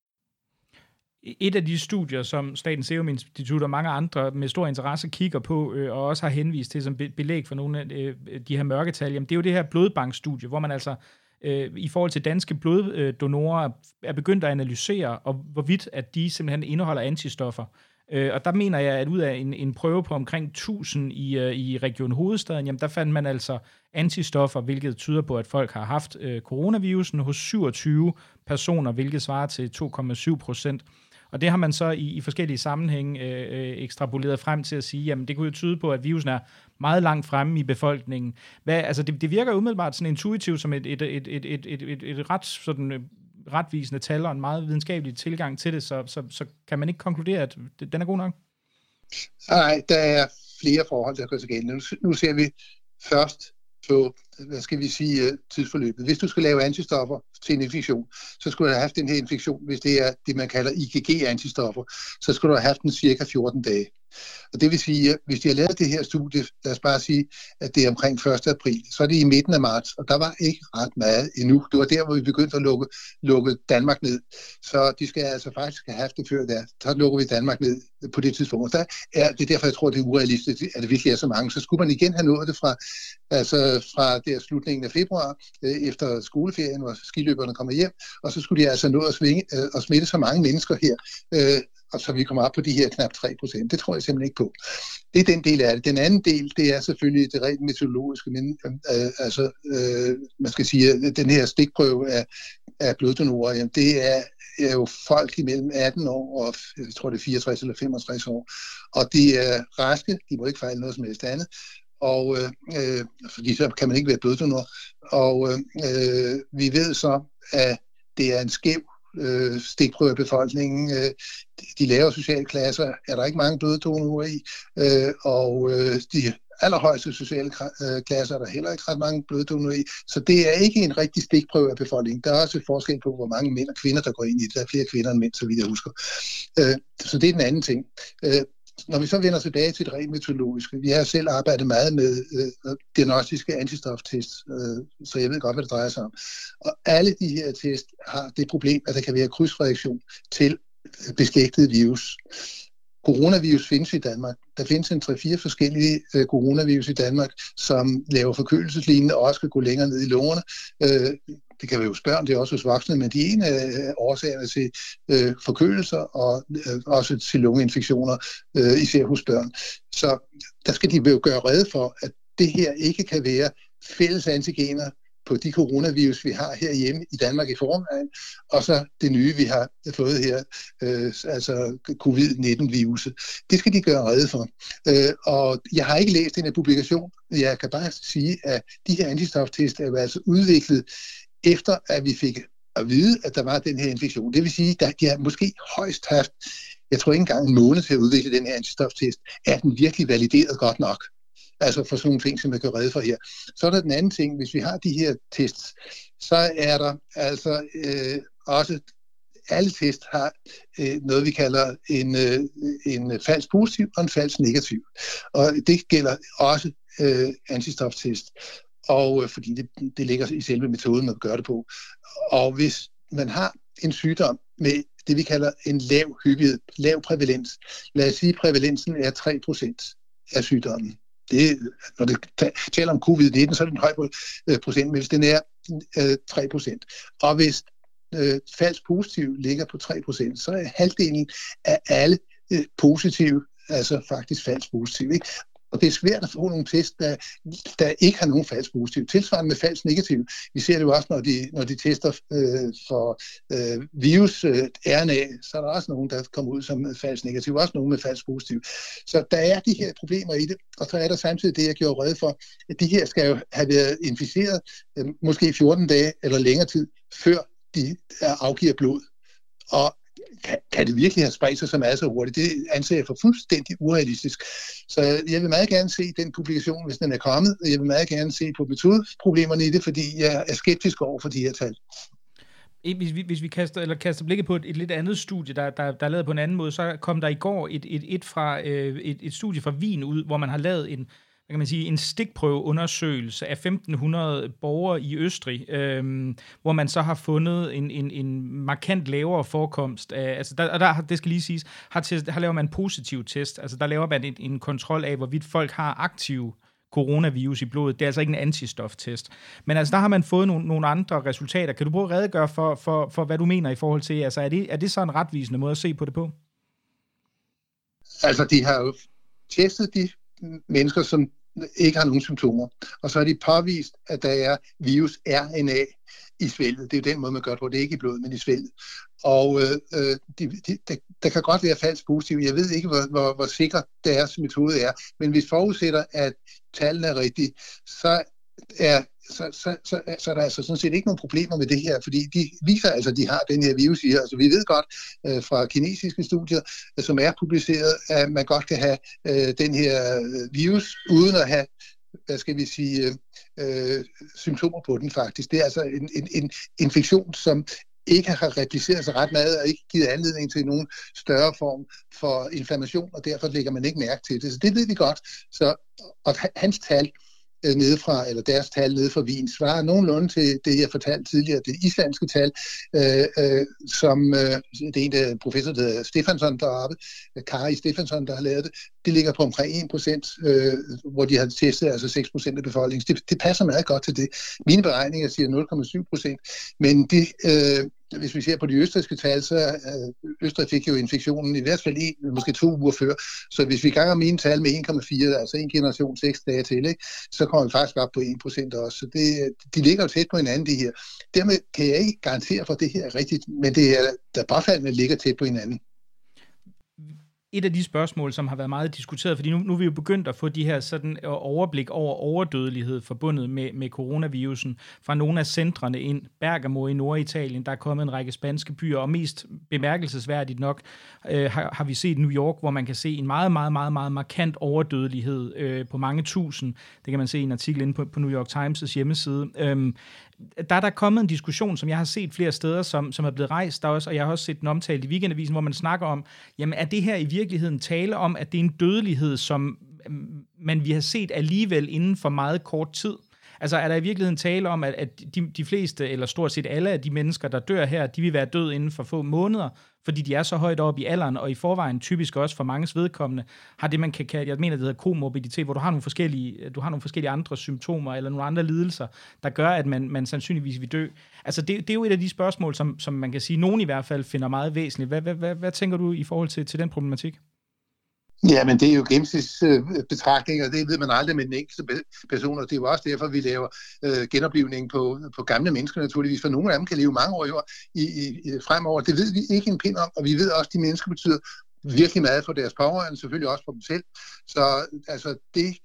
Et af de studier, som Statens Serum Institut og mange andre med stor interesse kigger på, øh, og også har henvist til som belæg for nogle af øh, de her mørketal, jamen, det er jo det her blodbankstudie, hvor man altså øh, i forhold til danske bloddonorer er begyndt at analysere, og hvorvidt at de simpelthen indeholder antistoffer. Øh, Øh, og der mener jeg, at ud af en, en prøve på omkring 1000 i, øh, i Region Hovedstaden, jamen der fandt man altså antistoffer, hvilket tyder på, at folk har haft øh, coronavirusen hos 27 personer, hvilket svarer til 2,7 procent. Og det har man så i, i forskellige sammenhænge øh, øh, ekstrapoleret frem til at sige, jamen det kunne jo tyde på, at virusen er meget langt fremme i befolkningen. Hvad, altså det, det virker umiddelbart sådan intuitivt som et, et, et, et, et, et, et, et ret sådan, øh, retvisende tal og en meget videnskabelig tilgang til det, så, så, så kan man ikke konkludere, at den er god nok? Nej, der er flere forhold, der går sig gældende. Nu, nu ser vi først på, hvad skal vi sige, øh, tidsforløbet. Hvis du skal lave antistoffer til en infektion, så skulle du have haft den her infektion, hvis det er det, man kalder IgG-antistoffer, så skulle du have haft den cirka 14 dage. Og det vil sige, at hvis de har lavet det her studie, lad os bare sige, at det er omkring 1. april, så er det i midten af marts, og der var ikke ret meget endnu. Det var der, hvor vi begyndte at lukke, lukke Danmark ned. Så de skal altså faktisk have haft det før der. Så lukker vi Danmark ned på det tidspunkt. Og der er, det er derfor, jeg tror, det er urealistisk, at det virkelig er så mange. Så skulle man igen have nået det fra, altså fra der slutningen af februar, øh, efter skoleferien, hvor skiløberne kommer hjem, og så skulle de altså nå at, svinge, øh, at smitte så mange mennesker her, øh, og så vi kommer op på de her knap 3 procent. Det tror jeg simpelthen ikke på. Det er den del af det. Den anden del, det er selvfølgelig det rent meteorologiske, men øh, øh altså, øh, man skal sige, den her stikprøve af, af bloddonorer, jamen, det er, er jo folk imellem 18 år og jeg tror det er 64 eller 65 år, og de er raske, de må ikke fejle noget som helst andet, og øh, øh, fordi så kan man ikke være bloddonor. Og øh, vi ved så, at det er en skæv øh, stikprøve af befolkningen. Øh, de lavere sociale klasser er der ikke mange bloddonorer i, øh, og øh, de allerhøjeste sociale øh, klasser er der heller ikke ret mange bløddonorer i. Så det er ikke en rigtig stikprøve af befolkningen. Der er også et forskel på, hvor mange mænd og kvinder, der går ind i det. Der er flere kvinder end mænd, så vidt jeg husker. Øh, så det er den anden ting. Øh, når vi så vender tilbage til det rent metodologiske, vi har selv arbejdet meget med øh, diagnostiske antistoftest, øh, så jeg ved godt, hvad det drejer sig om. Og alle de her tests har det problem, at der kan være krydsreaktion til beslægtet virus. Coronavirus findes i Danmark. Der findes en 3-4 forskellige øh, coronavirus i Danmark, som laver forkølelseslignende og også kan gå længere ned i lungerne. Øh, det kan være hos børn, det er også hos voksne, men de ene af årsagerne til øh, forkølelser og øh, også til lungeinfektioner, øh, især hos børn. Så der skal de jo gøre redde for, at det her ikke kan være fælles antigener på de coronavirus, vi har herhjemme i Danmark i forvejen, og så det nye, vi har fået her, øh, altså covid-19-viruset. Det skal de gøre redde for. Øh, og jeg har ikke læst den her publikation. Jeg kan bare sige, at de her antistoftest er altså udviklet efter, at vi fik at vide, at der var den her infektion. Det vil sige, at de har måske højst haft, jeg tror ikke engang en måned til at udvikle den her antistoftest. Er den virkelig valideret godt nok? Altså for sådan nogle ting, som jeg kan redde for her. Så er der den anden ting, hvis vi har de her tests, så er der altså øh, også alle test har øh, noget, vi kalder en, øh, en falsk positiv og en falsk negativ. Og det gælder også øh, antistoftest, og øh, fordi det, det ligger i selve metoden, man gør det på. Og hvis man har en sygdom med det, vi kalder en lav hyppighed, lav prævalens, lad os sige, at prævalensen er 3% af sygdommen, det, når det taler om covid-19, så er det en høj øh, procent, men hvis den er øh, 3 procent. Og hvis øh, falsk positiv ligger på 3 procent, så er halvdelen af alle øh, positive altså faktisk falsk positiv. Ikke? Og det er svært at få nogle test, der, der ikke har nogen falsk positiv. Tilsvarende med falsk negativ. Vi ser det jo også, når de, når de tester øh, for øh, virus øh, RNA, så er der også nogen, der kommer ud som falsk negativ. Også nogen med falsk positiv. Så der er de her problemer i det. Og så er der samtidig det, jeg gjorde redde for, at de her skal jo have været inficeret øh, måske 14 dage eller længere tid, før de afgiver blod. Og kan, kan det virkelig have spredt sig så meget så hurtigt? Det anser jeg for fuldstændig urealistisk. Så jeg vil meget gerne se den publikation, hvis den er kommet. Jeg vil meget gerne se på metodeproblemerne i det, fordi jeg er skeptisk over for de her tal. Eh, hvis vi, hvis vi kaster, eller kaster blikket på et, et lidt andet studie, der, der, der er lavet på en anden måde, så kom der i går et, et, et, fra, øh, et, et studie fra Wien ud, hvor man har lavet en, kan man sige, en stikprøveundersøgelse af 1500 borgere i Østrig, øhm, hvor man så har fundet en, en, en markant lavere forekomst af, altså der, der, det skal lige siges, har, test, har laver man en positiv test, altså der laver man en, en kontrol af, hvorvidt folk har aktiv coronavirus i blodet. Det er altså ikke en antistoftest. Men altså, der har man fået nogle, nogle andre resultater. Kan du prøve at redegøre for, for, for, hvad du mener i forhold til, altså er det, er det så en retvisende måde at se på det på? Altså, de har jo testet de mennesker, som ikke har nogen symptomer. Og så er de påvist, at der er virus RNA i svælget. Det er jo den måde, man gør det på. Det er ikke i blodet, men i svælget. Og øh, øh de, de, der, der kan godt være falsk positiv. Jeg ved ikke, hvor, hvor, hvor sikker deres metode er. Men hvis forudsætter, at tallene er rigtige, så er så, så, så, så er der altså sådan set ikke nogen problemer med det her, fordi de viser altså, at de har den her virus i her. Altså vi ved godt øh, fra kinesiske studier, øh, som er publiceret, at man godt kan have øh, den her øh, virus uden at have hvad skal vi sige, øh, øh, symptomer på den faktisk. Det er altså en, en, en infektion, som ikke har repliceret sig ret meget og ikke givet anledning til nogen større form for inflammation, og derfor lægger man ikke mærke til det. Så det ved vi godt. Så, og hans tal, øh, nede fra, eller deres tal nede fra Wien, svarer nogenlunde til det, jeg fortalte tidligere, det islandske tal, øh, øh, som øh, det er en der professor, der hedder Stefansson deroppe, øh, Kari Stefansson, der har lavet det, det ligger på omkring 1 procent, øh, hvor de har testet altså 6 procent af befolkningen. Det, det passer meget godt til det. Mine beregninger siger 0,7 procent, men det, øh, hvis vi ser på de østrigske tal, så øh, Østrig fik jo infektionen i hvert fald en, måske to uger før. Så hvis vi ganger mine tal med 1,4, altså en generation seks dage til, ikke, så kommer vi faktisk op på 1% også. Så det, de ligger jo tæt på hinanden, de her. Dermed kan jeg ikke garantere for, at det her er rigtigt, men det er, der påfaldende ligger tæt på hinanden et af de spørgsmål, som har været meget diskuteret, fordi nu, nu er vi jo begyndt at få de her sådan øh, overblik over overdødelighed forbundet med, med coronavirusen fra nogle af centrene ind. Bergamo i Norditalien, der er kommet en række spanske byer, og mest bemærkelsesværdigt nok øh, har, har vi set New York, hvor man kan se en meget, meget, meget, meget markant overdødelighed øh, på mange tusind. Det kan man se i en artikel inde på, på New York Times' hjemmeside. Øhm, der er der kommet en diskussion, som jeg har set flere steder, som, som er blevet rejst der også, og jeg har også set den omtalt i weekendavisen, hvor man snakker om, jamen er det her i virkeligheden tale om, at det er en dødelighed, som mm, man vi har set alligevel inden for meget kort tid? Altså er der i virkeligheden tale om, at, at de, de fleste, eller stort set alle af de mennesker, der dør her, de vil være død inden for få måneder, fordi de er så højt op i alderen, og i forvejen typisk også for mange vedkommende, har det, man kan kalde, jeg mener, det hedder komorbiditet, hvor du har nogle forskellige, du har nogle forskellige andre symptomer, eller nogle andre lidelser, der gør, at man, man sandsynligvis vil dø. Altså det, det er jo et af de spørgsmål, som, som man kan sige, nogen i hvert fald finder meget væsentligt. Hvad, hvad, hvad, hvad tænker du i forhold til, til den problematik? Ja, men det er jo gennemsnitsbetragtninger, og det ved man aldrig med den enkelte person, og det er jo også derfor, vi laver øh, genoplevning på, på gamle mennesker naturligvis, for nogle af dem kan leve mange år i, i, i, fremover. Det ved vi ikke en pind om, og vi ved også, at de mennesker betyder virkelig meget for deres pårørende, selvfølgelig også for dem selv. Så altså, det,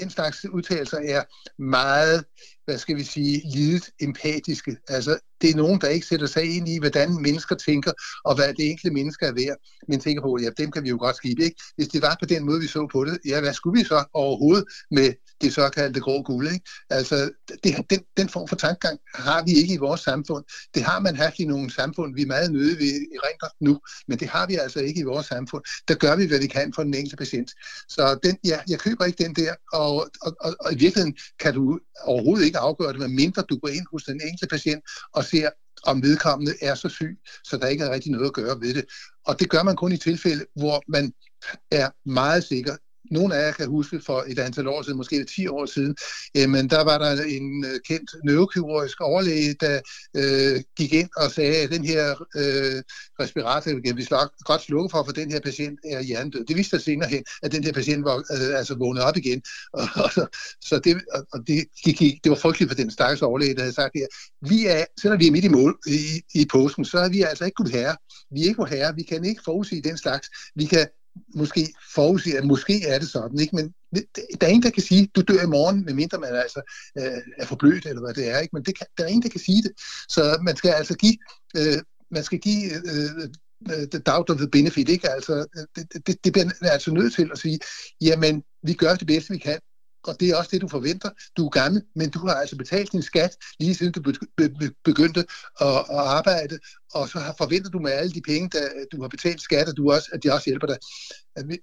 den slags udtalelser er meget, hvad skal vi sige, lidet empatiske. Altså, det er nogen, der ikke sætter sig ind i, hvordan mennesker tænker, og hvad det enkelte mennesker er værd, men tænker på, ja, dem kan vi jo godt skibe, ikke? Hvis det var på den måde, vi så på det, ja, hvad skulle vi så overhovedet med det såkaldte grå guld, ikke? Altså, det, den, den form for tankegang har vi ikke i vores samfund. Det har man haft i nogle samfund, vi er meget nøde ved i rent nu, men det har vi altså ikke i vores samfund. Der gør vi, hvad vi kan for den enkelte patient. Så den, ja, jeg køber ikke den der, og, og, og, og i virkeligheden kan du overhovedet ikke afgøre det, medmindre du går ind hos den enkelte patient og ser, om vedkommende er så syg, så der ikke er rigtig noget at gøre ved det. Og det gør man kun i tilfælde, hvor man er meget sikker nogle af jer kan huske for et antal år siden, måske 10 år siden, øh, jamen der var der en øh, kendt neurokirurgisk overlæge, der øh, gik ind og sagde, at den her øh, respirator, vi vi godt slukke for, for den her patient er hjernedød. Det viste sig senere hen, at den her patient var øh, altså vågnet op igen. [LAUGHS] Og, og, så det, og det, gik, det var frygteligt for den stakkels overlæge, der havde sagt her. Vi er, selvom vi er midt i mål i, i påsken, så er vi altså ikke gud herre. Vi er ikke kunne herre. Vi kan ikke forudsige den slags. Vi kan måske forudsiger, at måske er det sådan, ikke? men der er ingen, der kan sige, du dør i morgen, medmindre man altså øh, er for blødt, eller hvad det er, ikke? men det kan, der er ingen, der kan sige det. Så man skal altså give, øh, man skal give øh, øh the doubt of the benefit, ikke? Altså, øh, det, det, det bliver altså nødt til at sige, jamen, vi gør det bedste, vi kan, og det er også det, du forventer. Du er gammel, men du har altså betalt din skat, lige siden du begyndte at, at arbejde, og så har, forventer du med alle de penge, der du har betalt skat, at, du også, at de også hjælper dig.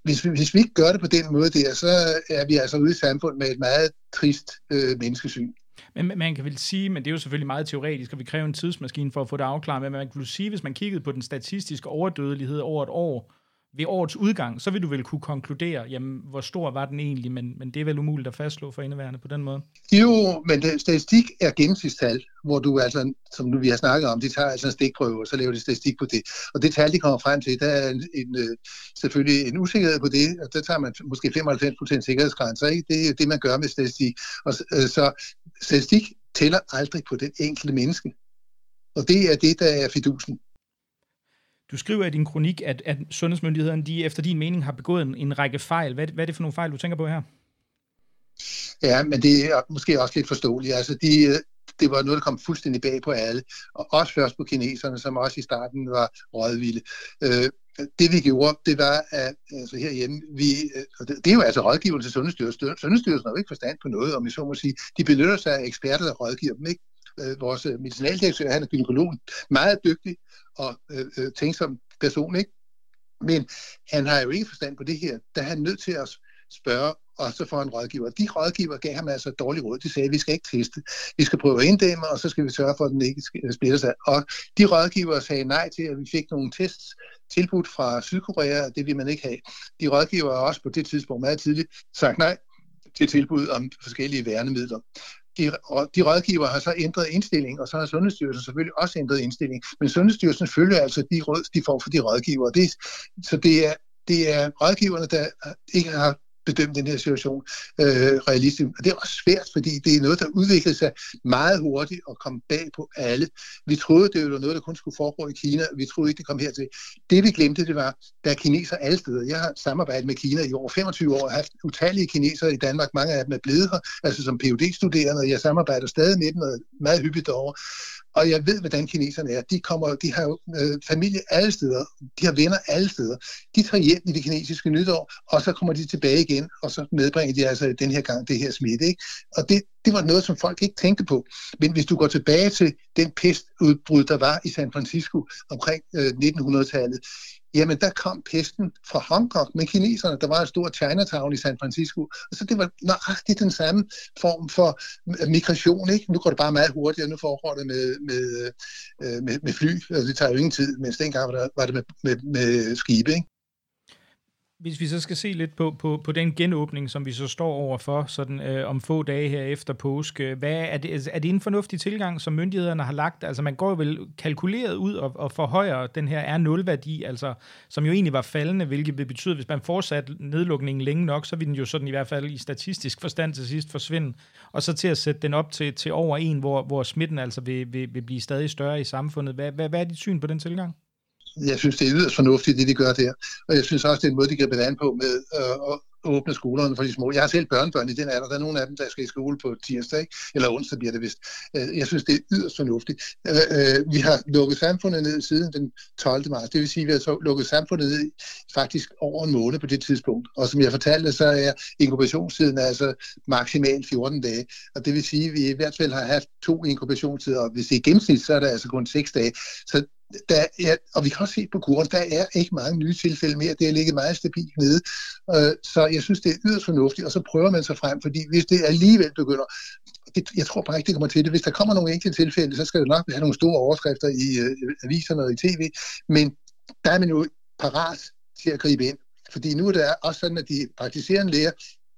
Hvis, hvis vi ikke gør det på den måde der, så er vi altså ude i samfund med et meget trist øh, menneskesyn. Men man kan vel sige, men det er jo selvfølgelig meget teoretisk, og vi kræver en tidsmaskine for at få det afklaret, men man kan vel sige, hvis man kiggede på den statistiske overdødelighed over et år, ved årets udgang, så vil du vel kunne konkludere, jamen, hvor stor var den egentlig, men, men det er vel umuligt at fastslå for indeværende på den måde. Jo, men det, statistik er gennemsnitstal, hvor du altså, som vi har snakket om, de tager altså en stikprøve, og så laver de statistik på det. Og det tal, de kommer frem til, der er en, en, øh, selvfølgelig en usikkerhed på det, og der tager man måske 95% sikkerhedsgrænser, ikke? Det er det, man gør med statistik. Og, øh, så statistik tæller aldrig på den enkelte menneske. Og det er det, der er fidusen. Du skriver i din kronik, at, at sundhedsmyndighederne de efter din mening har begået en, en række fejl. Hvad, hvad er det for nogle fejl, du tænker på her? Ja, men det er måske også lidt forståeligt. Altså, de, det var noget, der kom fuldstændig bag på alle, og også først på kineserne, som også i starten var rådvilde. Øh, det vi gjorde, det var, at altså herhjemme, vi, og det, det er jo altså rådgiverne til Sundhedsstyrelsen. Sundhedsstyrelsen har jo ikke forstand på noget, om vi så må sige. De benytter sig af eksperter, der rådgiver dem, ikke? Øh, vores øh, medicinaldirektør, han er gynekolog, meget dygtig, og øh, øh, tænksom person, ikke? Men han har jo ikke forstand på det her. Der er han nødt til at spørge, og så får en rådgiver. De rådgiver gav ham altså dårlig råd. De sagde, at vi skal ikke teste. Vi skal prøve at inddæmme, og så skal vi sørge for, at den ikke øh, splitter sig. Og de rådgiver sagde nej til, at vi fik nogle tests tilbudt fra Sydkorea, det vil man ikke have. De rådgiver også på det tidspunkt meget tidligt sagt nej til tilbud om forskellige værnemidler de, de rådgiver har så ændret indstilling, og så har Sundhedsstyrelsen selvfølgelig også ændret indstilling. Men Sundhedsstyrelsen følger altså de råd, de får for de rådgiver. Det, så det er, det er rådgiverne, der ikke har bedømme den her situation øh, realistisk. Og det er også svært, fordi det er noget, der udviklede sig meget hurtigt og kom bag på alle. Vi troede, det var noget, der kun skulle foregå i Kina, og vi troede ikke, det kom hertil. Det vi glemte, det var, der er kineser alle steder. Jeg har samarbejdet med Kina i over 25 år, og har haft utallige kinesere i Danmark. Mange af dem er blevet her, altså som phd studerende og jeg samarbejder stadig med dem og meget hyppigt derovre. Og jeg ved, hvordan kineserne er. De, kommer, de har jo øh, familie alle steder. De har venner alle steder. De tager hjem i det kinesiske nytår, og så kommer de tilbage igen, og så medbringer de altså den her gang det her smitte. Ikke? Og det, det var noget, som folk ikke tænkte på. Men hvis du går tilbage til den pestudbrud, der var i San Francisco omkring øh, 1900-tallet, jamen der kom pesten fra Hongkong med kineserne. Der var en stor Chinatown i San Francisco. Og så det var nøjagtigt den samme form for øh, migration. Ikke? Nu går det bare meget hurtigt, og nu foregår det med, med, øh, med, med fly. Altså, det tager jo ingen tid, mens dengang var, der, var det med, med, med skibe. Ikke? Hvis vi så skal se lidt på, på, på den genåbning, som vi så står overfor sådan, øh, om få dage her efter påske, hvad er, det, altså, er det en fornuftig tilgang, som myndighederne har lagt? Altså man går jo vel kalkuleret ud og, og forhøjer den her R0-værdi, altså, som jo egentlig var faldende, hvilket vil betyde, at hvis man fortsat nedlukningen længe nok, så vil den jo sådan i hvert fald i statistisk forstand til sidst forsvinde. Og så til at sætte den op til, til over en, hvor, hvor smitten altså vil, vil, vil blive stadig større i samfundet. Hvad, hvad, hvad er dit syn på den tilgang? Jeg synes, det er yderst fornuftigt, det de gør der. Og jeg synes også, det er en måde, de griber det an på med øh, at åbne skolerne for de små. Jeg har selv børnebørn i den alder. Der er nogle af dem, der skal i skole på tirsdag, eller onsdag bliver det vist. Øh, jeg synes, det er yderst fornuftigt. Øh, øh, vi har lukket samfundet ned siden den 12. marts. Det vil sige, at vi har lukket samfundet ned faktisk over en måned på det tidspunkt. Og som jeg fortalte, så er inkubationstiden altså maksimalt 14 dage. Og det vil sige, at vi i hvert fald har haft to inkubationstider, og hvis det er i gennemsnit, så er det altså kun 6 dage. Så der er, og vi kan også se på kurven, der er ikke mange nye tilfælde mere. Det er ligget meget stabilt nede. Øh, så jeg synes, det er yderst fornuftigt, og så prøver man sig frem, fordi hvis det alligevel begynder, det, jeg tror bare ikke, det kommer til det. Hvis der kommer nogle enkelte tilfælde, så skal det nok have nogle store overskrifter i øh, aviserne og i tv, men der er man jo parat til at gribe ind. Fordi nu er det også sådan, at de praktiserende læger,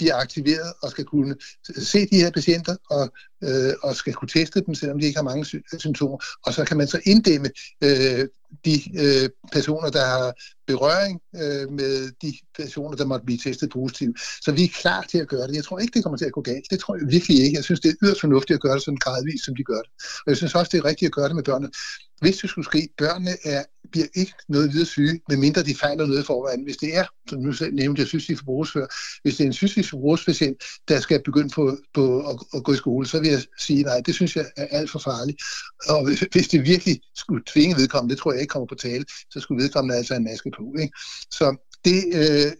bliver aktiveret og skal kunne se de her patienter og, øh, og skal kunne teste dem, selvom de ikke har mange sy- symptomer. Og så kan man så inddæmme øh, de øh, personer, der har berøring øh, med de personer, der måtte blive testet positivt. Så vi er klar til at gøre det. Jeg tror ikke, det kommer til at gå galt. Det tror jeg virkelig ikke. Jeg synes, det er yderst fornuftigt at gøre det sådan gradvist, som de gør det. Og jeg synes også, det er rigtigt at gøre det med børnene. Hvis det skulle ske, børnene er, bliver ikke noget videre syge, medmindre de fejler noget i forvejen. Hvis det er, som nu selv nævnte, jeg synes, de forbrugsfører, hvis det er en cystisk forbrugspatient, der skal begynde på, på at, at, gå i skole, så vil jeg sige, nej, det synes jeg er alt for farligt. Og hvis det virkelig skulle tvinge vedkommende, det tror jeg ikke kommer på tale, så skulle vedkommende altså have en maske på. Ikke? Så det, øh,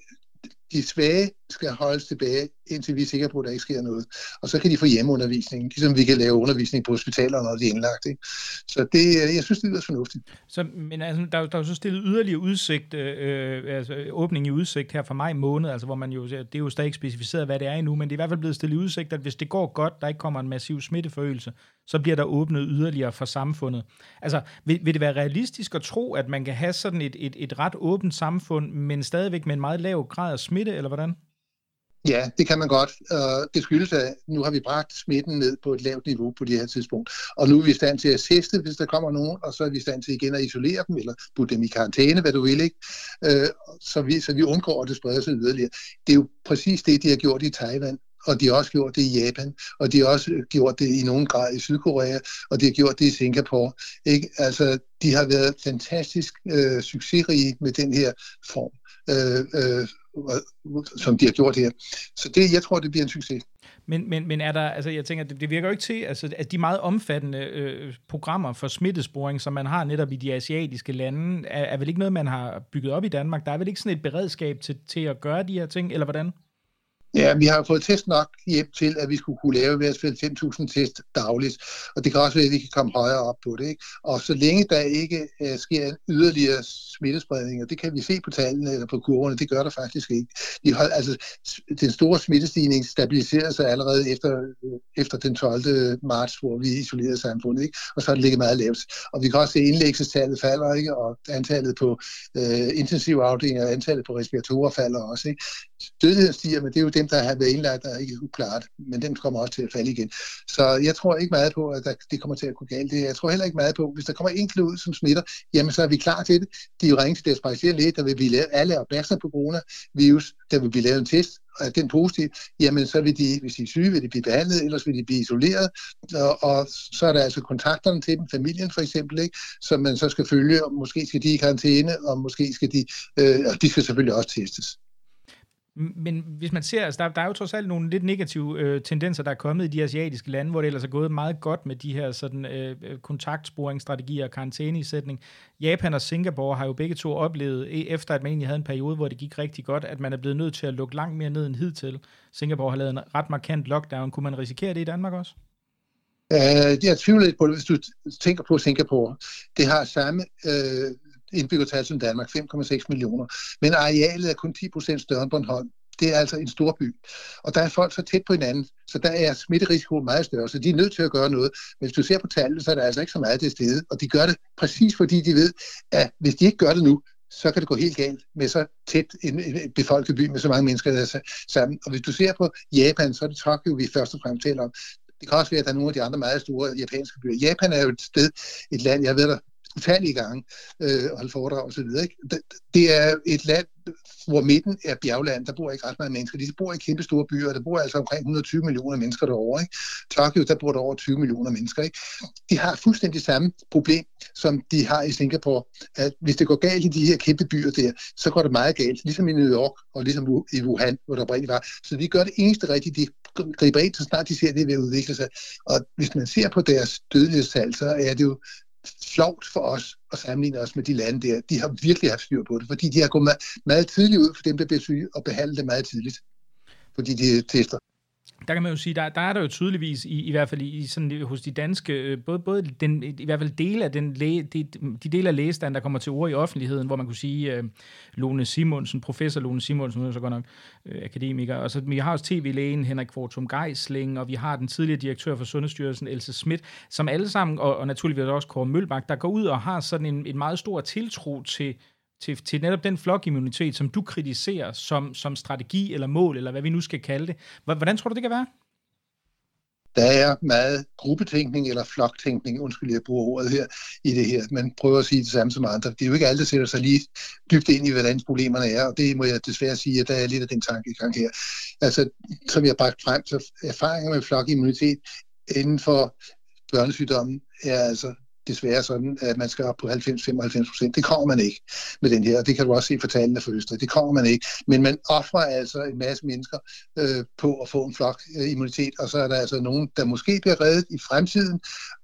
de svage skal holdes tilbage, indtil vi er sikre på, at der ikke sker noget. Og så kan de få hjemmeundervisning, ligesom vi kan lave undervisning på hospitalerne, når de er indlagt. Ikke? Så det, øh, jeg synes, det er fornuftigt. Så, men altså, der, der er jo så stillet yderligere udsigt, øh, øh, altså åbning i udsigt her fra maj måned, altså hvor man jo, det er jo stadig ikke specificeret, hvad det er endnu, men det er i hvert fald blevet stillet i udsigt, at hvis det går godt, der ikke kommer en massiv smitteforøgelse, så bliver der åbnet yderligere for samfundet. Altså, vil, vil det være realistisk at tro, at man kan have sådan et, et, et ret åbent samfund, men stadigvæk med en meget lav grad af smitte, eller hvordan? Ja, det kan man godt. Øh, det skyldes, at nu har vi bragt smitten ned på et lavt niveau på det her tidspunkt. Og nu er vi i stand til at teste, hvis der kommer nogen, og så er vi i stand til igen at isolere dem, eller putte dem i karantæne, hvad du vil, ikke? Øh, så vi, så vi undgår, at det spreder sig yderligere. Det er jo præcis det, de har gjort i Taiwan og de har også gjort det i Japan, og de har også øh, gjort det i nogen grad i Sydkorea, og de har gjort det i Singapore. Ikke? Altså, de har været fantastisk øh, succesrige med den her form. Øh, øh, som de har gjort her. Så det, jeg tror, det bliver en succes. Men, men, men er der, altså jeg tænker, det, det virker jo ikke til, altså at de meget omfattende øh, programmer for smittesporing, som man har netop i de asiatiske lande, er, er vel ikke noget, man har bygget op i Danmark? Der er vel ikke sådan et beredskab til, til at gøre de her ting, eller hvordan? Ja, vi har fået test nok hjem til, at vi skulle kunne lave i hvert fald 5.000 test dagligt. Og det kan også være, at vi kan komme højere op på det. Ikke? Og så længe der ikke uh, sker en yderligere smittespredning, og det kan vi se på tallene eller på kurverne, det gør der faktisk ikke. De hold, altså, den store smittestigning stabiliserer sig allerede efter, uh, efter den 12. marts, hvor vi isolerede samfundet. Ikke? Og så har det ligget meget lavt. Og vi kan også se, at indlæggelsestallet falder, ikke? og antallet på øh, uh, intensivafdelinger og antallet på respiratorer falder også. Ikke? Dødeligheden stiger, men det er jo dem, der har været indlagt, der ikke kunne klare det. Men den kommer også til at falde igen. Så jeg tror ikke meget på, at det kommer til at gå galt. Jeg tror heller ikke meget på, hvis der kommer en ud, som smitter, jamen så er vi klar til det. De er jo ringe til deres praktiserende læge, der vil blive lavet, alle opmærksom på coronavirus, der vil blive lavet en test, og er den positiv, jamen så vil de, hvis de er syge, vil de blive behandlet, ellers vil de blive isoleret, og, og så er der altså kontakterne til dem, familien for eksempel, ikke, som man så skal følge, og måske skal de i karantæne, og måske skal de, øh, og de skal selvfølgelig også testes. Men hvis man ser, altså der, der er jo trods alt nogle lidt negative øh, tendenser, der er kommet i de asiatiske lande, hvor det ellers er gået meget godt med de her sådan, øh, øh kontaktsporingsstrategier og karantæneisætning. Japan og Singapore har jo begge to oplevet, e, efter at man egentlig havde en periode, hvor det gik rigtig godt, at man er blevet nødt til at lukke langt mere ned end hidtil. Singapore har lavet en ret markant lockdown. Kunne man risikere det i Danmark også? Uh, det er tvivlet lidt på hvis du tænker på Singapore. Det har samme øh, indbyggertal som Danmark, 5,6 millioner. Men arealet er kun 10 procent større end Bornholm. Det er altså en stor by. Og der er folk så tæt på hinanden, så der er smitterisikoen meget større, så de er nødt til at gøre noget. Men hvis du ser på tallene, så er der altså ikke så meget til stede. Og de gør det præcis fordi de ved, at hvis de ikke gør det nu, så kan det gå helt galt med så tæt en, en befolket by med så mange mennesker, der er sammen. Og hvis du ser på Japan, så er det Tokyo, vi først og fremmest taler om. Det kan også være, at der er nogle af de andre meget store japanske byer. Japan er jo et sted, et land, jeg ved der utallige gange øh, og holde foredrag osv. Det, det er et land, hvor midten er bjergland. Der bor ikke ret mange mennesker. De bor i kæmpe store byer, der bor altså omkring 120 millioner mennesker derovre. Ikke? Tokyo, der bor der over 20 millioner mennesker. Ikke? De har fuldstændig samme problem, som de har i Singapore. At hvis det går galt i de her kæmpe byer der, så går det meget galt. Ligesom i New York og ligesom i Wuhan, hvor der oprindeligt var. Så vi gør det eneste rigtige, de griber ind, så snart de ser det ved at udvikle sig. Og hvis man ser på deres dødelighedstal, så er det jo sjovt for os at sammenligne os med de lande der. De har virkelig haft styr på det, fordi de har gået meget, meget tidligt ud for dem, der bliver syge, og behandlet det meget tidligt, fordi de tester der kan man jo sige, der, der er der jo tydeligvis, i, i hvert fald i, sådan, hos de danske, øh, både, både den, i hvert fald dele af den læge, de, de dele af lægestand, der kommer til ord i offentligheden, hvor man kunne sige, uh, Lone Simonsen, professor Lone Simonsen, hun er så godt nok uh, akademiker, og så vi har også tv-lægen Henrik Fortum Geisling, og vi har den tidligere direktør for Sundhedsstyrelsen, Else Schmidt, som alle sammen, og, og naturligvis også Kåre Mølbak, der går ud og har sådan en, en meget stor tiltro til til, til netop den flokimmunitet, som du kritiserer som, som strategi eller mål, eller hvad vi nu skal kalde det. Hvordan tror du, det kan være? Der er meget gruppetænkning eller floktænkning, undskyld, jeg bruger ordet her, i det her. men prøver at sige det samme som andre. Det er jo ikke alle, der sætter sig lige dybt ind i, hvordan problemerne er, og det må jeg desværre sige, at der er lidt af den tanke i gang her. Altså, som jeg har bragt frem, så erfaringer med flokimmunitet inden for børnesygdommen er altså desværre sådan, at man skal op på 90-95 procent. Det kommer man ikke med den her, og det kan du også se for tallene for Østrig. Det kommer man ikke. Men man offrer altså en masse mennesker øh, på at få en flok øh, immunitet, og så er der altså nogen, der måske bliver reddet i fremtiden,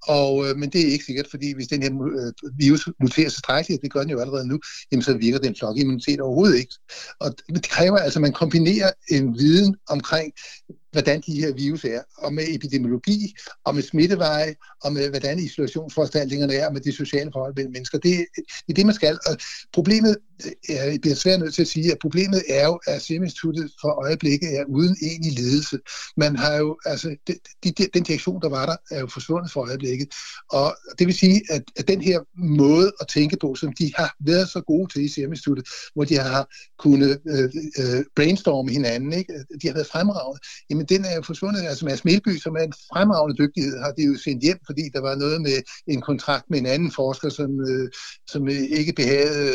og, øh, men det er ikke sikkert, fordi hvis den her øh, virus muterer sig strækkeligt, det gør den jo allerede nu, jamen så virker den flokimmunitet overhovedet ikke. Og det kræver altså, at man kombinerer en viden omkring hvordan de her virus er, og med epidemiologi, og med smitteveje, og med hvordan isolationsforanstaltningerne er, og med de sociale forhold mellem mennesker. Det, det er det, man skal. Og problemet, jeg bliver svært nødt til at sige, at problemet er jo, at Seminstituttet for øjeblikket er uden egentlig ledelse. Man har jo, altså, de, de, den direktion, der var der, er jo forsvundet for øjeblikket. Og det vil sige, at, at den her måde at tænke på, som de har været så gode til i Seminstituttet, hvor de har kunnet øh, øh, brainstorme hinanden, ikke? de har været fremragende, jamen den er jo forsvundet. Altså Mads Melby, som er en fremragende dygtighed, har de jo sendt hjem, fordi der var noget med en kontrakt med en anden forsker, som, øh, som ikke behagede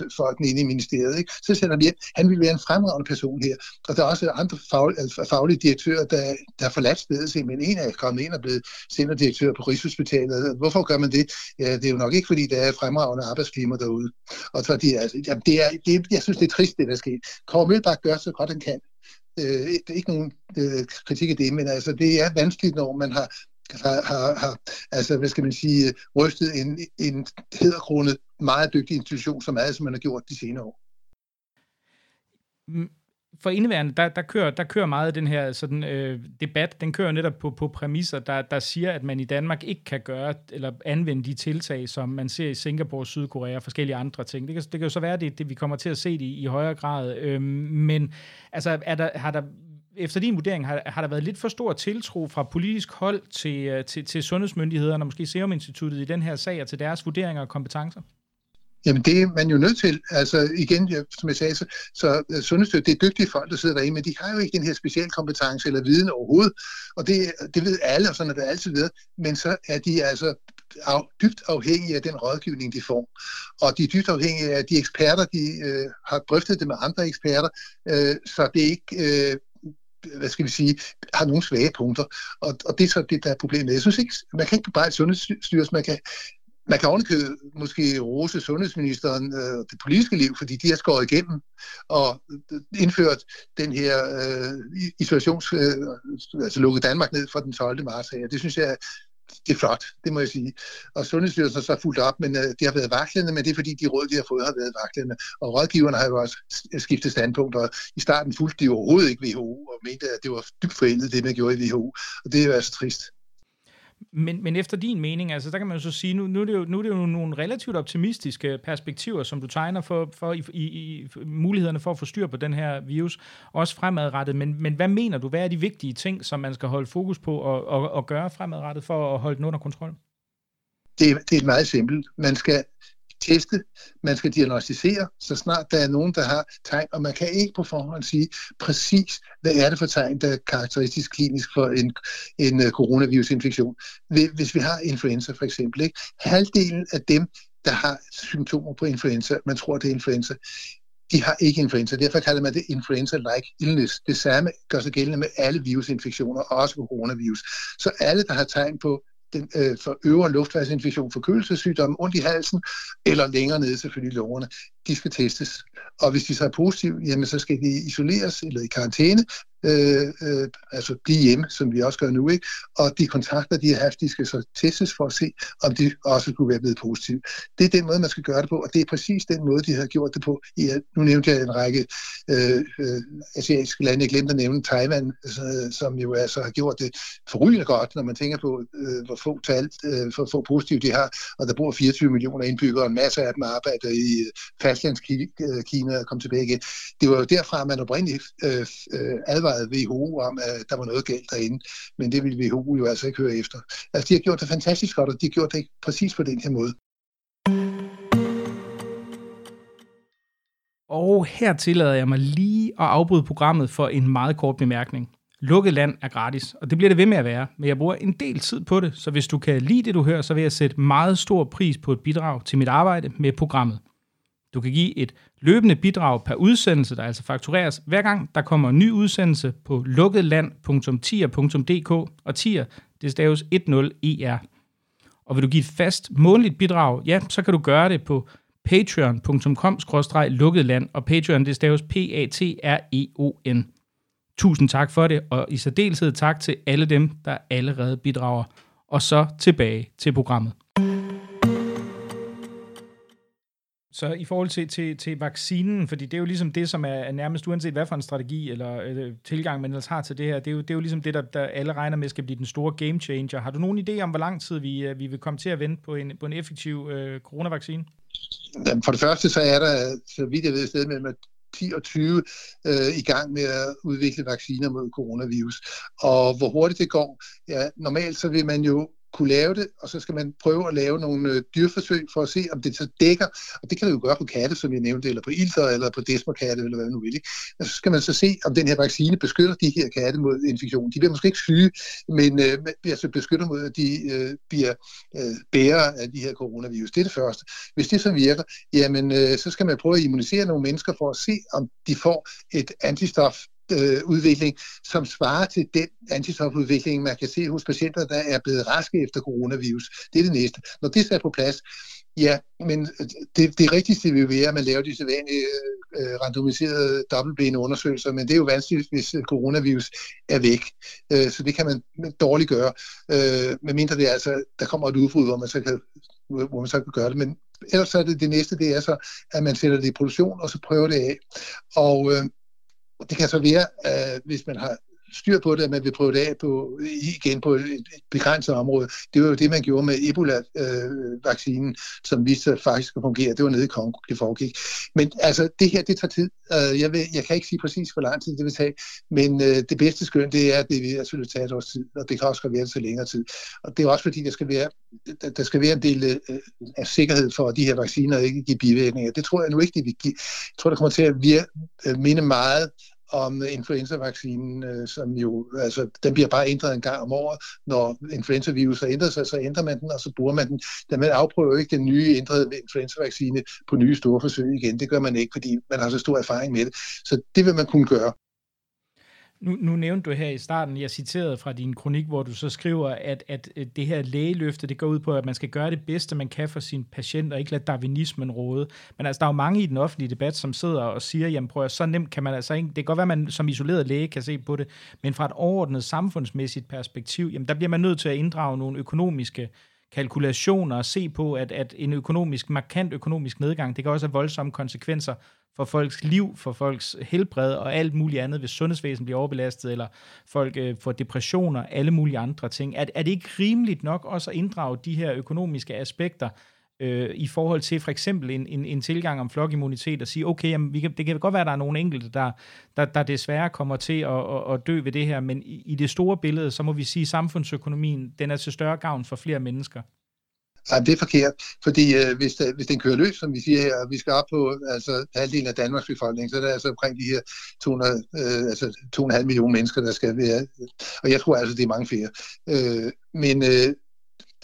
øh, folkene inde i ministeriet. Ikke? Så sender de hjem. Han ville være en fremragende person her. Og der er også andre fag, altså, faglige direktører, der, der har forladt stedet, men en er kommet ind og blevet centerdirektør på Rigshospitalet. Hvorfor gør man det? Ja, det er jo nok ikke, fordi der er fremragende arbejdsklima derude. Og så de, altså, jamen, det er, det, jeg synes, det er trist, det der sker. Kåre Mølbak gør så godt, han kan. Øh, det er ikke nogen øh, kritik af det, men altså, det er vanskeligt, når man har har, har, har altså, hvad skal man sige, rystet en, en hedderkronet, meget dygtig institution, som meget, som man har gjort de senere år. Mm, for indeværende, der, der, kører, der kører meget den her sådan, øh, debat, den kører netop på, på præmisser, der, der siger, at man i Danmark ikke kan gøre eller anvende de tiltag, som man ser i Singapore, Sydkorea og forskellige andre ting. Det kan, det kan jo så være, det, det vi kommer til at se det i, i højere grad. Øh, men altså, er der, har der efter din vurdering, har, har der været lidt for stor tiltro fra politisk hold til, øh, til, til sundhedsmyndighederne og måske Serum Instituttet i den her sag og til deres vurderinger og kompetencer? Jamen det er man jo nødt til. Altså igen, som jeg sagde, så, så øh, Sundhedsstyrelsen, det er dygtige folk, der sidder derinde, men de har jo ikke den her specialkompetence eller viden overhovedet. Og det, det ved alle, og sådan er det altid ved. Men så er de altså af, dybt afhængige af den rådgivning, de får. Og de er dybt afhængige af de eksperter, de øh, har drøftet det med andre eksperter, øh, så det er ikke... Øh, hvad skal vi sige, har nogle svage punkter. Og, og det er så det, der er problemet. Jeg synes ikke, man kan ikke bare et sundhedsstyrelse, man kan, man kan ovenikøbet måske rose sundhedsministeren øh, det politiske liv, fordi de har skåret igennem og øh, indført den her øh, isolations... Øh, altså lukket Danmark ned fra den 12. marts her. Det synes jeg det er flot, det må jeg sige. Og Sundhedsstyrelsen har så fulgt op, men øh, det har været vaklende, men det er fordi, de råd, de har fået, har været vaklende. Og rådgiverne har jo også øh, skiftet standpunkt, og i starten fulgte de overhovedet ikke WHO, og mente, at det var dybt forældet, det man gjorde i WHO. Og det er jo altså trist. Men, men efter din mening, altså der kan man jo så sige, nu, nu, er det jo, nu er det jo nogle relativt optimistiske perspektiver, som du tegner for, for i, i, i mulighederne for at få styr på den her virus, også fremadrettet. Men, men hvad mener du, hvad er de vigtige ting, som man skal holde fokus på og, og, og gøre fremadrettet for at holde den under kontrol? Det, det er meget simpelt. Man skal teste, man skal diagnostisere, så snart der er nogen, der har tegn, og man kan ikke på forhånd sige præcis, hvad er det for tegn, der er karakteristisk klinisk for en, en øh, coronavirusinfektion. Hvis vi har influenza for eksempel, ikke? halvdelen af dem, der har symptomer på influenza, man tror, det er influenza, de har ikke influenza. Derfor kalder man det influenza-like illness. Det samme gør sig gældende med alle virusinfektioner, også coronavirus. Så alle, der har tegn på den, øh, for øvre luftvejsinfektion, forkølelsessygdomme, ondt i halsen, eller længere nede selvfølgelig lungerne, de skal testes. Og hvis de så er positive, jamen så skal de isoleres eller i karantæne, øh, øh, altså blive hjemme, som vi også gør nu, ikke? Og de kontakter, de har haft, de skal så testes for at se, om de også kunne være blevet positive. Det er den måde, man skal gøre det på, og det er præcis den måde, de har gjort det på. I, nu nævnte jeg en række øh, øh, asiatiske lande, jeg glemte at nævne Taiwan, øh, som jo altså har gjort det forrygende godt, når man tænker på, øh, hvor få tal, øh, for få positive de har, og der bor 24 millioner indbyggere, og en masse af dem arbejder i øh, fastlandskina øh, og kom tilbage igen. Det var jo derfra, man oprindeligt øh, øh, advarede WHO om, at der var noget galt derinde, men det ville WHO jo altså ikke høre efter. Altså, de har gjort det fantastisk godt, og de har gjort det præcis på den her måde. Og her tillader jeg mig lige at afbryde programmet for en meget kort bemærkning. Lukket land er gratis, og det bliver det ved med at være, men jeg bruger en del tid på det, så hvis du kan lide det, du hører, så vil jeg sætte meget stor pris på et bidrag til mit arbejde med programmet. Du kan give et løbende bidrag per udsendelse, der altså faktureres hver gang, der kommer en ny udsendelse på lukketland.tier.dk, og tier, det staves 10er. Og vil du give et fast månedligt bidrag, ja, så kan du gøre det på patreon.com-lukketland, og Patreon, det staves P-A-T-R-E-O-N. Tusind tak for det, og i særdeleshed tak til alle dem, der allerede bidrager. Og så tilbage til programmet. Så i forhold til, til, til vaccinen, fordi det er jo ligesom det, som er nærmest uanset hvad for en strategi eller øh, tilgang, man ellers har til det her, det er jo, det er jo ligesom det, der, der alle regner med skal blive den store game changer. Har du nogen idé om, hvor lang tid vi, øh, vi vil komme til at vente på en, på en effektiv øh, coronavaccine? For det første så er der, så vidt jeg ved, sted mellem 10 og 20 øh, i gang med at udvikle vacciner mod coronavirus. Og hvor hurtigt det går, ja, normalt så vil man jo kunne lave det, og så skal man prøve at lave nogle øh, dyrforsøg for at se, om det så dækker, og det kan du jo gøre på katte, som jeg nævnte, eller på ilter, eller på desmokatte, eller hvad man nu vil. Ikke? Og så skal man så se, om den her vaccine beskytter de her katte mod infektion. De bliver måske ikke syge, men øh, altså beskytter mod, at de øh, bliver øh, bærere af de her coronavirus. Det er det første. Hvis det så virker, jamen øh, så skal man prøve at immunisere nogle mennesker for at se, om de får et antistof øh, udvikling, som svarer til den antistofudvikling, man kan se hos patienter, der er blevet raske efter coronavirus. Det er det næste. Når det er på plads, ja, men det, det rigtigste vil være, at man laver de sædvanlige øh, randomiserede dobbeltblinde undersøgelser, men det er jo vanskeligt, hvis øh, coronavirus er væk. Øh, så det kan man dårligt gøre, øh, medmindre det er altså, der kommer et udbrud, hvor man så kan, hvor man så kan gøre det. Men ellers så er det det næste, det er så, at man sætter det i produktion, og så prøver det af. Og øh, det kan så være, øh, hvis man har styr på det, at man vil prøve det af på, igen på et begrænset område. Det var jo det, man gjorde med Ebola-vaccinen, øh, som viste sig faktisk at fungere. Det var nede i Kongo, det foregik. Men altså, det her, det tager tid. Øh, jeg, vil, jeg kan ikke sige præcis, hvor lang tid det vil tage, men øh, det bedste skøn, det er, at det vil selvfølgelig tage et års tid, og det kan også være til længere tid. Og det er også fordi, der skal være, der skal være en del øh, af sikkerhed for, at de her vacciner ikke giver bivirkninger. Det tror jeg nu ikke, det vil give. Jeg tror, det kommer til at virke, øh, minde meget om influenza-vaccinen, øh, som jo, altså, den bliver bare ændret en gang om året. Når influenza-virus har ændret sig, så ændrer man den, og så bruger man den. Da man afprøver ikke den nye ændrede influenzavaccine på nye store forsøg igen. Det gør man ikke, fordi man har så stor erfaring med det. Så det vil man kunne gøre. Nu, nu nævnte du her i starten, jeg citerede fra din kronik, hvor du så skriver, at, at øh, det her lægeløfte, det går ud på, at man skal gøre det bedste, man kan for sin patient, og ikke lade darwinismen råde. Men altså, der er jo mange i den offentlige debat, som sidder og siger, jamen prøv at, så nemt kan man altså ikke, det kan godt være, at man som isoleret læge kan se på det, men fra et overordnet samfundsmæssigt perspektiv, jamen der bliver man nødt til at inddrage nogle økonomiske kalkulationer og se på, at, at en økonomisk, markant økonomisk nedgang, det kan også have voldsomme konsekvenser for folks liv, for folks helbred og alt muligt andet, hvis sundhedsvæsenet bliver overbelastet, eller folk øh, får depressioner, alle mulige andre ting. Er, er det ikke rimeligt nok også at inddrage de her økonomiske aspekter øh, i forhold til for eksempel en, en, en tilgang om flokimmunitet og sige, okay, jamen, vi kan, det kan godt være, at der er nogle enkelte, der, der, der desværre kommer til at, at, at dø ved det her, men i, i det store billede, så må vi sige, at samfundsøkonomien den er til større gavn for flere mennesker. Nej, det er forkert, fordi øh, hvis, der, hvis den kører løs, som vi siger her, og vi skal op på altså, halvdelen af Danmarks befolkning, så er der altså omkring de her 200, øh, altså 2,5 millioner mennesker, der skal være, og jeg tror altså, det er mange flere. Øh, men øh,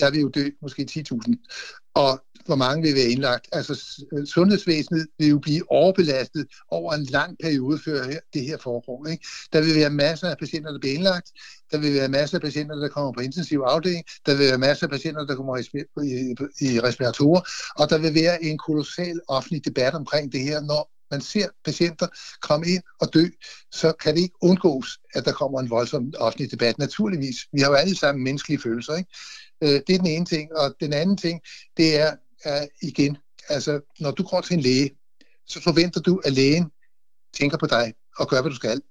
der vil jo dø måske 10.000. Og hvor mange vil være indlagt. Altså øh, sundhedsvæsenet vil jo blive overbelastet over en lang periode, før det her foregår. Ikke? Der vil være masser af patienter, der bliver indlagt. Der vil være masser af patienter, der kommer på intensiv afdeling. Der vil være masser af patienter, der kommer i, i, i respiratorer. Og der vil være en kolossal offentlig debat omkring det her, når man ser patienter komme ind og dø, så kan det ikke undgås, at der kommer en voldsom offentlig debat. Naturligvis. Vi har jo alle sammen menneskelige følelser. Ikke? Øh, det er den ene ting. Og den anden ting, det er, er igen, altså når du går til en læge, så forventer du, at lægen tænker på dig og gør, hvad du skal.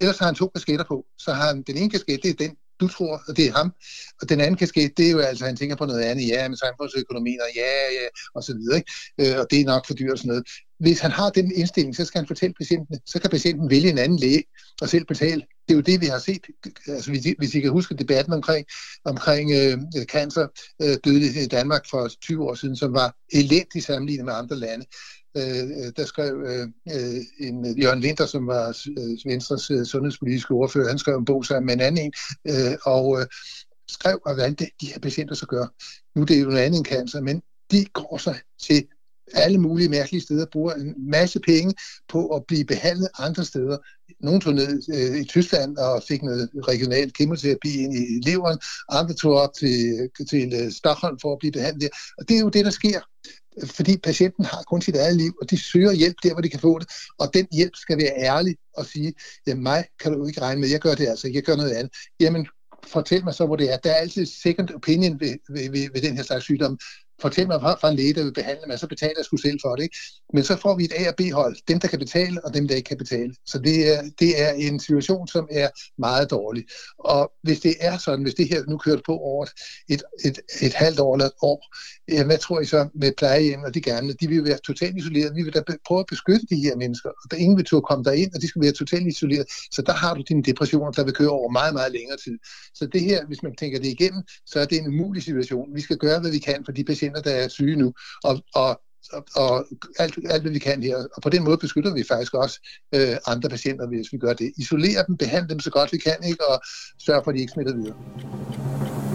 Ellers har han to kasketter på. Så har han den ene kasket, det er den, du tror, at det er ham. Og den anden kasket, det er jo altså, han tænker på noget andet. Ja, med samfundsøkonomien, og ja, ja, og så videre. Ikke? Øh, og det er nok for dyrt og sådan noget. Hvis han har den indstilling, så skal han fortælle patienten, så kan patienten vælge en anden læge og selv betale. Det er jo det, vi har set. Altså, hvis, I, hvis I kan huske debatten omkring, omkring øh, cancer, øh, dødelighed i Danmark for 20 år siden, som var elendigt sammenlignet med andre lande. Øh, der skrev øh, øh en øh, Jørgen Winter, som var øh, Venstres øh, sundhedspolitiske ordfører, han skrev en bog sammen med en anden en, øh, og øh, skrev, hvad det, de her patienter så gør. Nu det er jo noget andet end cancer, men de går sig til alle mulige mærkelige steder, bruger en masse penge på at blive behandlet andre steder. Nogle tog ned øh, i Tyskland og fik noget regional kemoterapi ind i leveren, andre tog op til, til øh, Stockholm for at blive behandlet der. Og det er jo det, der sker fordi patienten har kun sit eget liv, og de søger hjælp der, hvor de kan få det, og den hjælp skal være ærlig og sige, jamen mig kan du ikke regne med, jeg gør det altså, jeg gør noget andet. Jamen, fortæl mig så, hvor det er. Der er altid second opinion ved, ved, ved, ved den her slags sygdom fortæl mig fra, fra en læge, der vil behandle mig, så betaler jeg sgu selv for det. Ikke? Men så får vi et A- og B-hold. Dem, der kan betale, og dem, der ikke kan betale. Så det er, det er en situation, som er meget dårlig. Og hvis det er sådan, hvis det her nu kører på over et, et, et halvt år eller et år, ja, hvad tror I så med plejehjem og de gamle? De vil være totalt isoleret. Vi vil da prøve at beskytte de her mennesker. Og der ingen vil turde komme derind, og de skal være totalt isoleret. Så der har du dine depressioner, der vil køre over meget, meget længere tid. Så det her, hvis man tænker det igennem, så er det en umulig situation. Vi skal gøre, hvad vi kan for de patienter, patienter, der er syge nu, og, og, og alt, alt, hvad vi kan her. Og på den måde beskytter vi faktisk også øh, andre patienter, hvis vi gør det. Isolere dem, behandle dem så godt vi kan, ikke? og sørge for, at de ikke smitter videre.